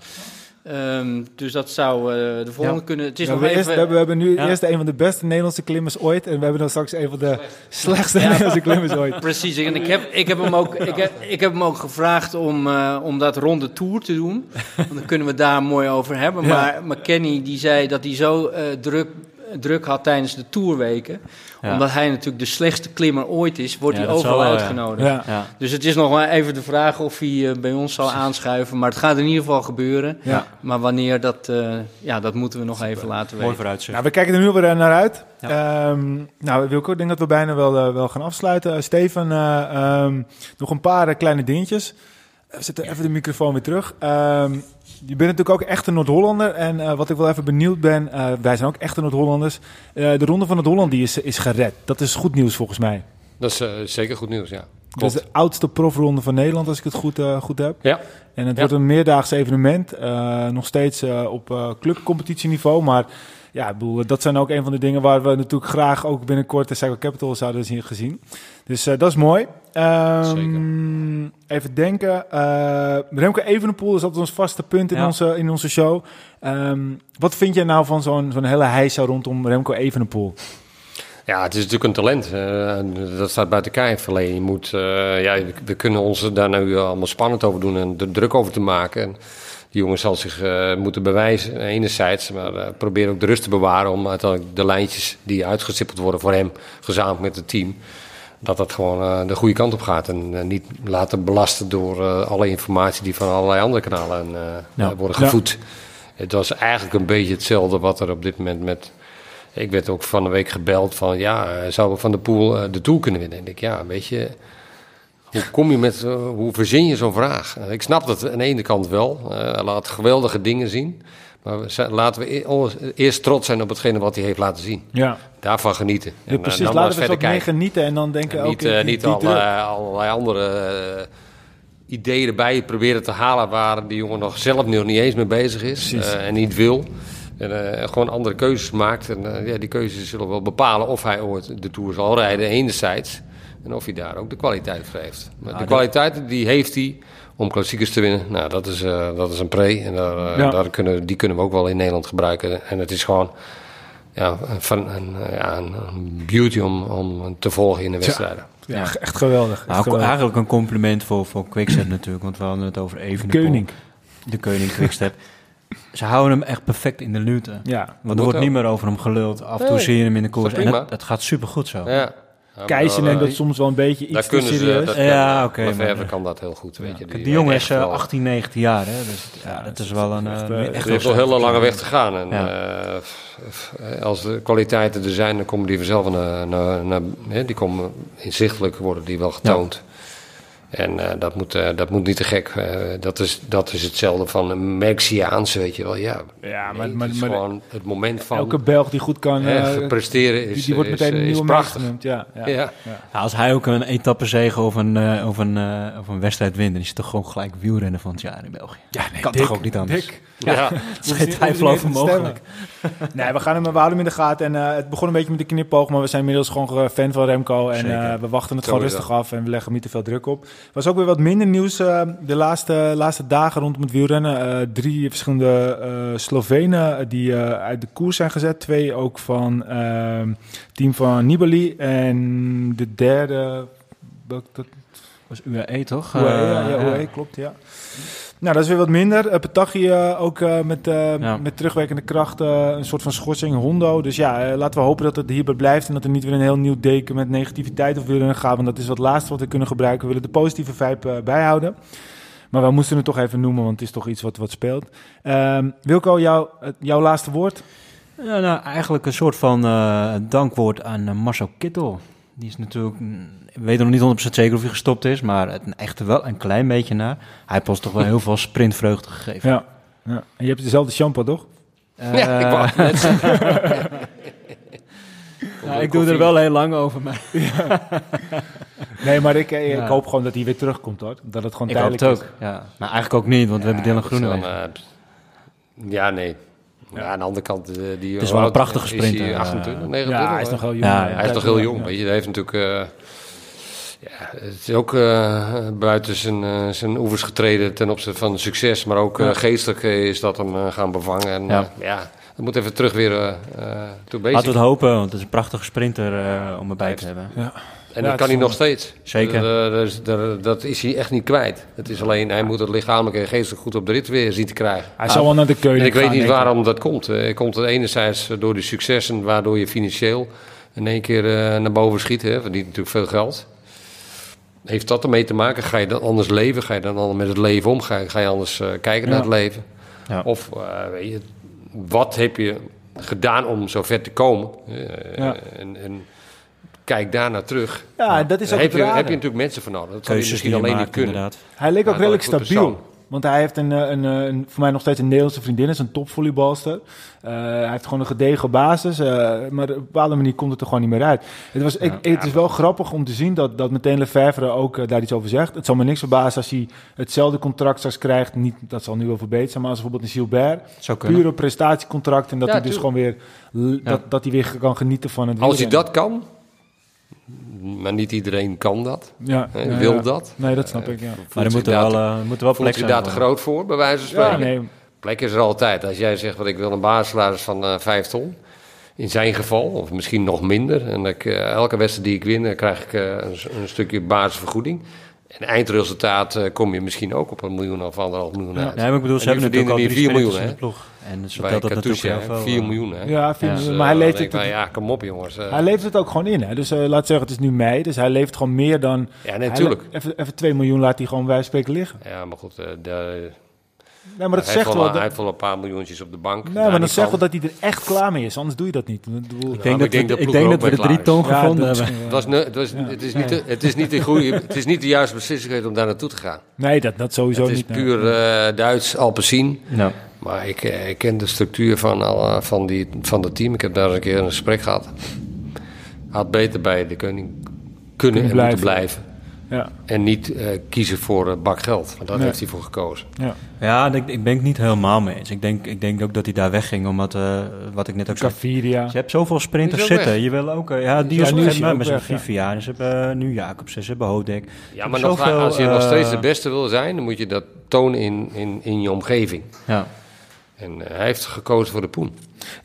Um, dus dat zou uh, de volgende ja. kunnen. Het is ja, nog we, even... eerst, we, hebben, we hebben nu ja. eerst een van de beste Nederlandse klimmers ooit. En we hebben dan straks een van de slechtste Nederlandse klimmers ooit. Precies. En ik heb, ik heb, hem, ook, ik heb, ik heb hem ook gevraagd om, uh, om dat ronde tour te doen. Want dan kunnen we daar mooi over hebben. Maar, maar Kenny die zei dat hij zo uh, druk druk had tijdens de tourweken. Ja. Omdat hij natuurlijk de slechtste klimmer ooit is, wordt ja, hij overal wel, uitgenodigd. Ja. Dus het is nog wel even de vraag of hij uh, bij ons zal aanschuiven. Maar het gaat in ieder geval gebeuren. Maar wanneer, dat, uh, ja, dat moeten we nog even laten weten. Mooi vooruitzicht. Nou, we kijken er nu weer naar uit. Um, nou, Wilco, ik denk dat we bijna wel, uh, wel gaan afsluiten. Steven, um, nog een paar kleine dingetjes. We zetten even de microfoon weer terug. Um, je bent natuurlijk ook echt een Noord-Hollander. En uh, wat ik wel even benieuwd ben, uh, wij zijn ook echte Noord-Hollanders. Uh, de Ronde van het Holland die is, is gered. Dat is goed nieuws volgens mij. Dat is zeker goed nieuws, ja. Dat is de oudste profronde van Nederland, als ik het goed, goed heb. Ja. En het ja. wordt een meerdaags evenement. nog steeds op clubcompetitieniveau. Maar ja, ik bedoel, dat zijn ook een van de dingen waar we natuurlijk graag ook binnenkort de Cycle Capital zouden zien gezien. Dus eh, dat is mooi. Ehm, even denken. eh Remco Evenepoel is altijd ons vaste punt in, Ja. onze, in onze show. Ehm, wat vind je nou van zo'n zo'n hele heisa rondom Remco Evenepoel? Ja, het is natuurlijk een talent. eh, en dat staat buiten kijf. Alleen je moet, eh, ja, we, kunnen ons daar nu allemaal spannend over doen en er druk over te maken. En die jongen zal zich eh, moeten bewijzen, enerzijds. Maar probeer ook de rust te bewaren om uiteindelijk de lijntjes die uitgestippeld worden voor hem, gezamenlijk met het team, dat dat gewoon eh, de goede kant op gaat. En eh, niet laten belasten door eh, alle informatie die van allerlei andere kanalen Ja. worden Ja. gevoed. Het was eigenlijk een beetje hetzelfde wat er op dit moment met... Ik werd ook van de week gebeld van, ja, zouden we van de pool de Tour kunnen winnen? En ik, ja, weet je, hoe kom je met, hoe verzin je zo'n vraag? Ik snap dat aan de ene kant wel. Hij laat geweldige dingen zien. Maar we laten we e- eerst trots zijn op hetgene wat hij heeft laten zien. Ja, Daarvan genieten. ja En, precies. eh, dan maar Laten we wat meer kijken. genieten en dan denken... En niet, eh, niet die allerlei, andere eh, ideeën erbij proberen te halen waar die jongen nog zelf nog niet eens mee bezig is Precies. en niet wil. En gewoon andere keuzes maakt. En ja, die keuzes zullen wel bepalen of hij ooit de Tour zal rijden, enerzijds. En of hij daar ook de kwaliteit voor heeft. Maar de dat- kwaliteit die heeft hij om klassiekers te winnen. Nou, dat is, eh, dat is een pre. En daar, eh, Ja. daar kunnen, die kunnen we ook wel in Nederland gebruiken. En het is gewoon ja, van een, ja, een, beauty om, om te volgen in de wedstrijden. Ja, Ja. echt geweldig. Echt Nou, ko- geweldig. eigenlijk een compliment voor, voor Quickstep natuurlijk, want we hadden het over Evenepoel. Koning. De Koning Quickstep. Ze houden hem echt perfect in de luwte. Ja, Want er wordt ook. niet meer over hem geluld. Af en toe Nee, zie je hem in de koers. En dat, dat gaat supergoed zo. Ja. Ja, neemt dat soms wel een beetje iets te kunnen ze, serieus. dat Ja, kan, oké, maar kan dat heel goed, weet je. Kijk, die jongen is echt eh, wel- 18, 19 jaar. Hè? Dus ja, dat is wel een... echt, eh, eh, echt Die wel heeft nog een sterk. hele lange weg te gaan. En eh, als de kwaliteiten er zijn, dan komen die vanzelf naar, naar, naar hè, die komen inzichtelijk worden die wel getoond. En eh, dat, moet, eh, dat moet niet te gek. Eh, dat, is, dat is hetzelfde van een Mexiaans, weet je wel. Ja, Ja, nee, maar, het maar, is maar gewoon het moment van elke Belg die goed kan, eh, presteren is, die, die wordt is, meteen een nieuwe prachtig. genoemd. Ja, ja. Ja. Ja, als hij ook een etappezege of een, eh, of, een, of een wedstrijd wint, dan is het toch gewoon gelijk wielrennen van het jaar in België. Ja, nee, kan dik, toch ook niet anders? dik. Ja. Het is geen twijfel over mogelijk. Nee, we gaan hem, we houden hem in de gaten. En eh, het begon een beetje met de knipoog, maar we zijn inmiddels gewoon fan van Remco. En eh, we wachten het Zo gewoon rustig af en we leggen hem niet te veel druk op. Was ook weer wat minder nieuws eh, de laatste, laatste dagen rondom het wielrennen. Eh, drie verschillende eh, Slovenen die uit de koers zijn gezet. Twee ook van het team van Nibali. En de derde... dat was UAE toch? UAE, ja, ja, UAE, klopt, ja. Nou, dat is weer wat minder. Uh, Petaghi eh, ook eh, met, eh, Ja. met terugwerkende kracht eh, een soort van schorsing. Hondo. Dus ja, laten we hopen dat het hierbij blijft. En dat er niet weer een heel nieuw deken met negativiteit of wielrennen gaat. Want dat is wat laatste wat we kunnen gebruiken. We willen de positieve vibe bijhouden. Maar we moesten het toch even noemen, want het is toch iets wat, wat speelt. Ehm, Wilco, jou, jouw laatste woord? Ja, nou, eigenlijk een soort van eh, dankwoord aan Marcel Kittel. Die is natuurlijk, mm, ik weet nog niet 100% zeker of hij gestopt is, maar het echt wel een klein beetje na. Hij heeft ons toch wel heel veel sprintvreugde gegeven. Ja. ja. En je hebt dezelfde shampoo, toch? Eh, Ja, ik wou het net ja, ik doe er wel heel lang over, maar Nee, maar ik, eh, Ja. ik hoop gewoon dat hij weer terugkomt, hoor. Dat het gewoon ik hoop het tijdelijk ook. Ja. Maar eigenlijk ook niet, want we hebben Dylan is Groenewegen. eh, ja, nee. Ja, aan de andere kant, eh, die Het is wel een prachtige is sprinter, hij? eh, 28, is. 29? Ja, hij is nog heel jong. Ja, ja. Hij is nog heel jong, Ja. weet je. Hij heeft natuurlijk... eh, ja, het is ook eh, buiten zijn, zijn oevers getreden ten opzichte van succes. Maar ook geestelijk is dat hem gaan bevangen. En Ja. dat moet even terug weer toe bezig. Laten we het hopen, want het is een prachtige sprinter om erbij te hebben. Ja. En Ja, dat het kan hij nog steeds. Zeker. Dat, dat is- dat- dat is hij echt niet kwijt. Het is alleen, hij moet het lichamelijk en geestelijk goed op de rit weer zien te krijgen. Hij zal wel naar de keuze En ik weet niet waarom dat komt. Eh, Komt het enerzijds door de successen, waardoor je financieel in één keer eh, naar boven schiet. Hè, verdient natuurlijk veel geld. Heeft dat ermee te maken? Ga je dan anders leven? Ga je dan anders met het leven om? Ga je, ga je anders eh, kijken Ja. naar het leven? Ja. Of eh, weet je, wat heb je gedaan om zo ver te komen? Eh, Ja. en, en kijk daar naar terug. Ja, dat is ook heb je, heb je natuurlijk mensen voor nodig. Dat zou je Keuzes die misschien alleen maakt, niet kunnen. inderdaad. Hij leek ook redelijk stabiel. Want hij heeft een, eh, een, eh, een, voor mij nog steeds een Nederlandse vriendin, is een topvolleybalster. Uh, hij heeft gewoon een gedegen basis, uh, maar op een bepaalde manier komt het er gewoon niet meer uit. Het, was, ik, het is wel grappig om te zien dat, dat meteen Lefevre ook uh, daar iets over zegt. Het zal me niks verbazen als hij hetzelfde contract straks krijgt. Niet, dat zal nu wel verbeterd zijn, maar als bijvoorbeeld een Gilbert. Puur op prestatiecontract en dat ja, hij dus gewoon weer, dat, dat hij weer kan genieten van het Als hij dat kan, maar niet iedereen kan dat. Ja, ja, wil ja. dat. Nee, dat snap ik, ja. Maar er moet er wel, uh, moet er wel plek zijn. daar te groot voor, bij wijze van spreken? Ja, nee. Plek is er altijd. Als jij zegt, wat ik wil een basissalaris van uh, 5 ton. In zijn geval, of misschien nog minder. En ik, uh, elke wedstrijd die ik win, dan krijg ik uh, een, een, stukje basisvergoeding. En eindresultaat uh, kom je misschien ook op een miljoen of anderhalf miljoen uit. Ja, maar ik bedoel, ze hebben natuurlijk al 4 miljoen, hè? ploeg. En zo dat Katusha, natuurlijk heel 4 veel. miljoen, hè? Ja, 4 Dus, miljoen. Maar hij leeft denk het... ja, kom op, jongens. Hij levert het ook gewoon in, hè? Dus uh, laat zeggen, het is nu mei, dus hij levert gewoon meer dan... ja, natuurlijk. Even, even 2 miljoen laat hij gewoon bij spreken liggen. Ja, maar goed, uh, de, Nee, maar dat hij, zegt wel... dat- hij heeft wel een paar miljoentjes op de bank. Nee, maar dat niet zegt wel dat hij er echt klaar mee is, anders doe je dat niet. Ik denk ik dat denk we- dat ik ploeg denk dat we de drie Ja, gevonden hebben. Het, was het, was, het, is niet de, het, is niet de goede, het is niet de juiste beslissing om daar naartoe te gaan. Nee, dat, dat sowieso het is niet. nee. puur eh, Duits, Alpecin. Ja. Maar ik, eh, ik ken de structuur van, al, van, die, van het team. Ik heb daar eens een keer een gesprek gehad. Had beter bij de koning kunnen en blijven. moeten blijven. Ja, En niet eh, kiezen voor een bak geld. Want daar Nee. heeft hij voor gekozen. ja. Ja, ik, ik ben het niet helemaal mee eens. Ik denk, ik denk ook dat hij daar wegging, omdat, eh, wat ik net ook zei... Caviria. Je hebt zoveel sprinters zitten. weg. Je wil ook... eh, ja, die Ja, is nu is met zijn. Vivian. Ze hebben nu Jacobsen, ze hebben Hodek. Ja, maar nog, Zoveel, als je nog steeds de beste wil zijn... dan moet je dat tonen in, in, in je omgeving. Ja. En eh, hij heeft gekozen voor de poen.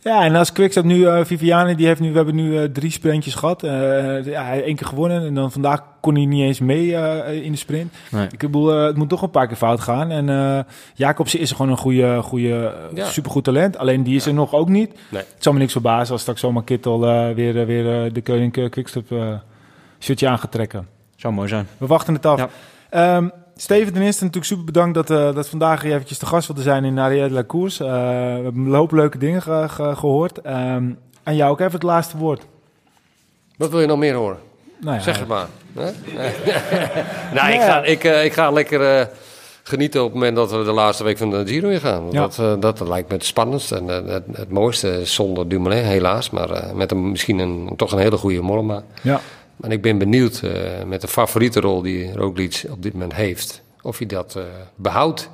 Ja, en als Quickstep nu, eh Viviane, die heeft nu, we hebben nu eh, drie sprintjes gehad. Eh, ja, één keer gewonnen en dan vandaag kon hij niet eens mee in de sprint. Nee. Ik bedoel, het moet toch een paar keer fout gaan. En Jacobsen is gewoon een goede, goede Ja. supergoed talent. Alleen die is er nog ook niet. Nee. Het zal me niks verbazen als straks zomaar Kittel weer, weer de Koning eh, Quickstep shirtje aan gaat trekken. Zou mooi zijn. We wachten het af. Ja. Ehm, Steven, ten eerste natuurlijk super bedankt dat, eh, dat vandaag eventjes te gast wilde zijn in Arrière de la Course. Eh, we hebben een hoop leuke dingen ge- ge- gehoord. Ehm, aan jou ook even het laatste woord. Wat wil je nog meer horen? Nou ja, Zeg het maar. Hè? nou, ik ga, ik, eh, ik ga lekker genieten op het moment dat we de laatste week van de Giro in gaan. Ja. Dat, dat lijkt me het spannendst en het, het mooiste zonder Dumoulin, helaas. Maar met een, misschien een, toch een hele goede Mollema. Ja, En ik ben benieuwd eh, met de favoriete rol die Roglic op dit moment heeft, of hij dat eh, behoudt.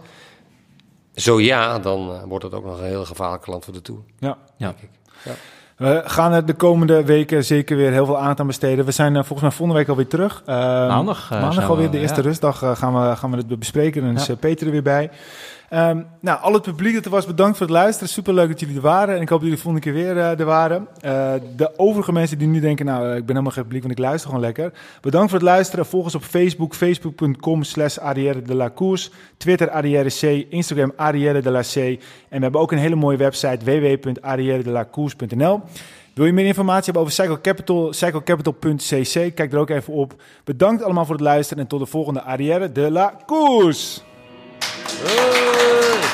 Zo ja, dan eh, wordt het ook nog een heel gevaarlijke land voor de Tour. ja. Ja. We gaan er de komende weken zeker weer heel veel aandacht aan besteden. We zijn volgens mij volgende week alweer terug. Ehm, Maandag, maandag alweer, we, de eerste ja. rustdag, gaan, we, gaan we het bespreken. En dan is Ja. Peter er weer bij. Ehm, nou, al het publiek dat er was, bedankt voor het luisteren. Superleuk dat jullie er waren. En ik hoop dat jullie de volgende keer weer eh, er waren. Eh, de overige mensen die nu denken, nou, eh, ik ben helemaal geen publiek, want ik luister gewoon lekker. Bedankt voor het luisteren. Volg ons op Facebook, facebook.com slash Arrière de la. Twitter Arrière C, Instagram Arrière de la C. En we hebben ook een hele mooie website, www.arrièredelacourse.nl. Wil je meer informatie hebben over Cycle Capital? cyclecapital.cc. Kijk er ook even op. Bedankt allemaal voor het luisteren en tot de volgende Arrière de la. 네.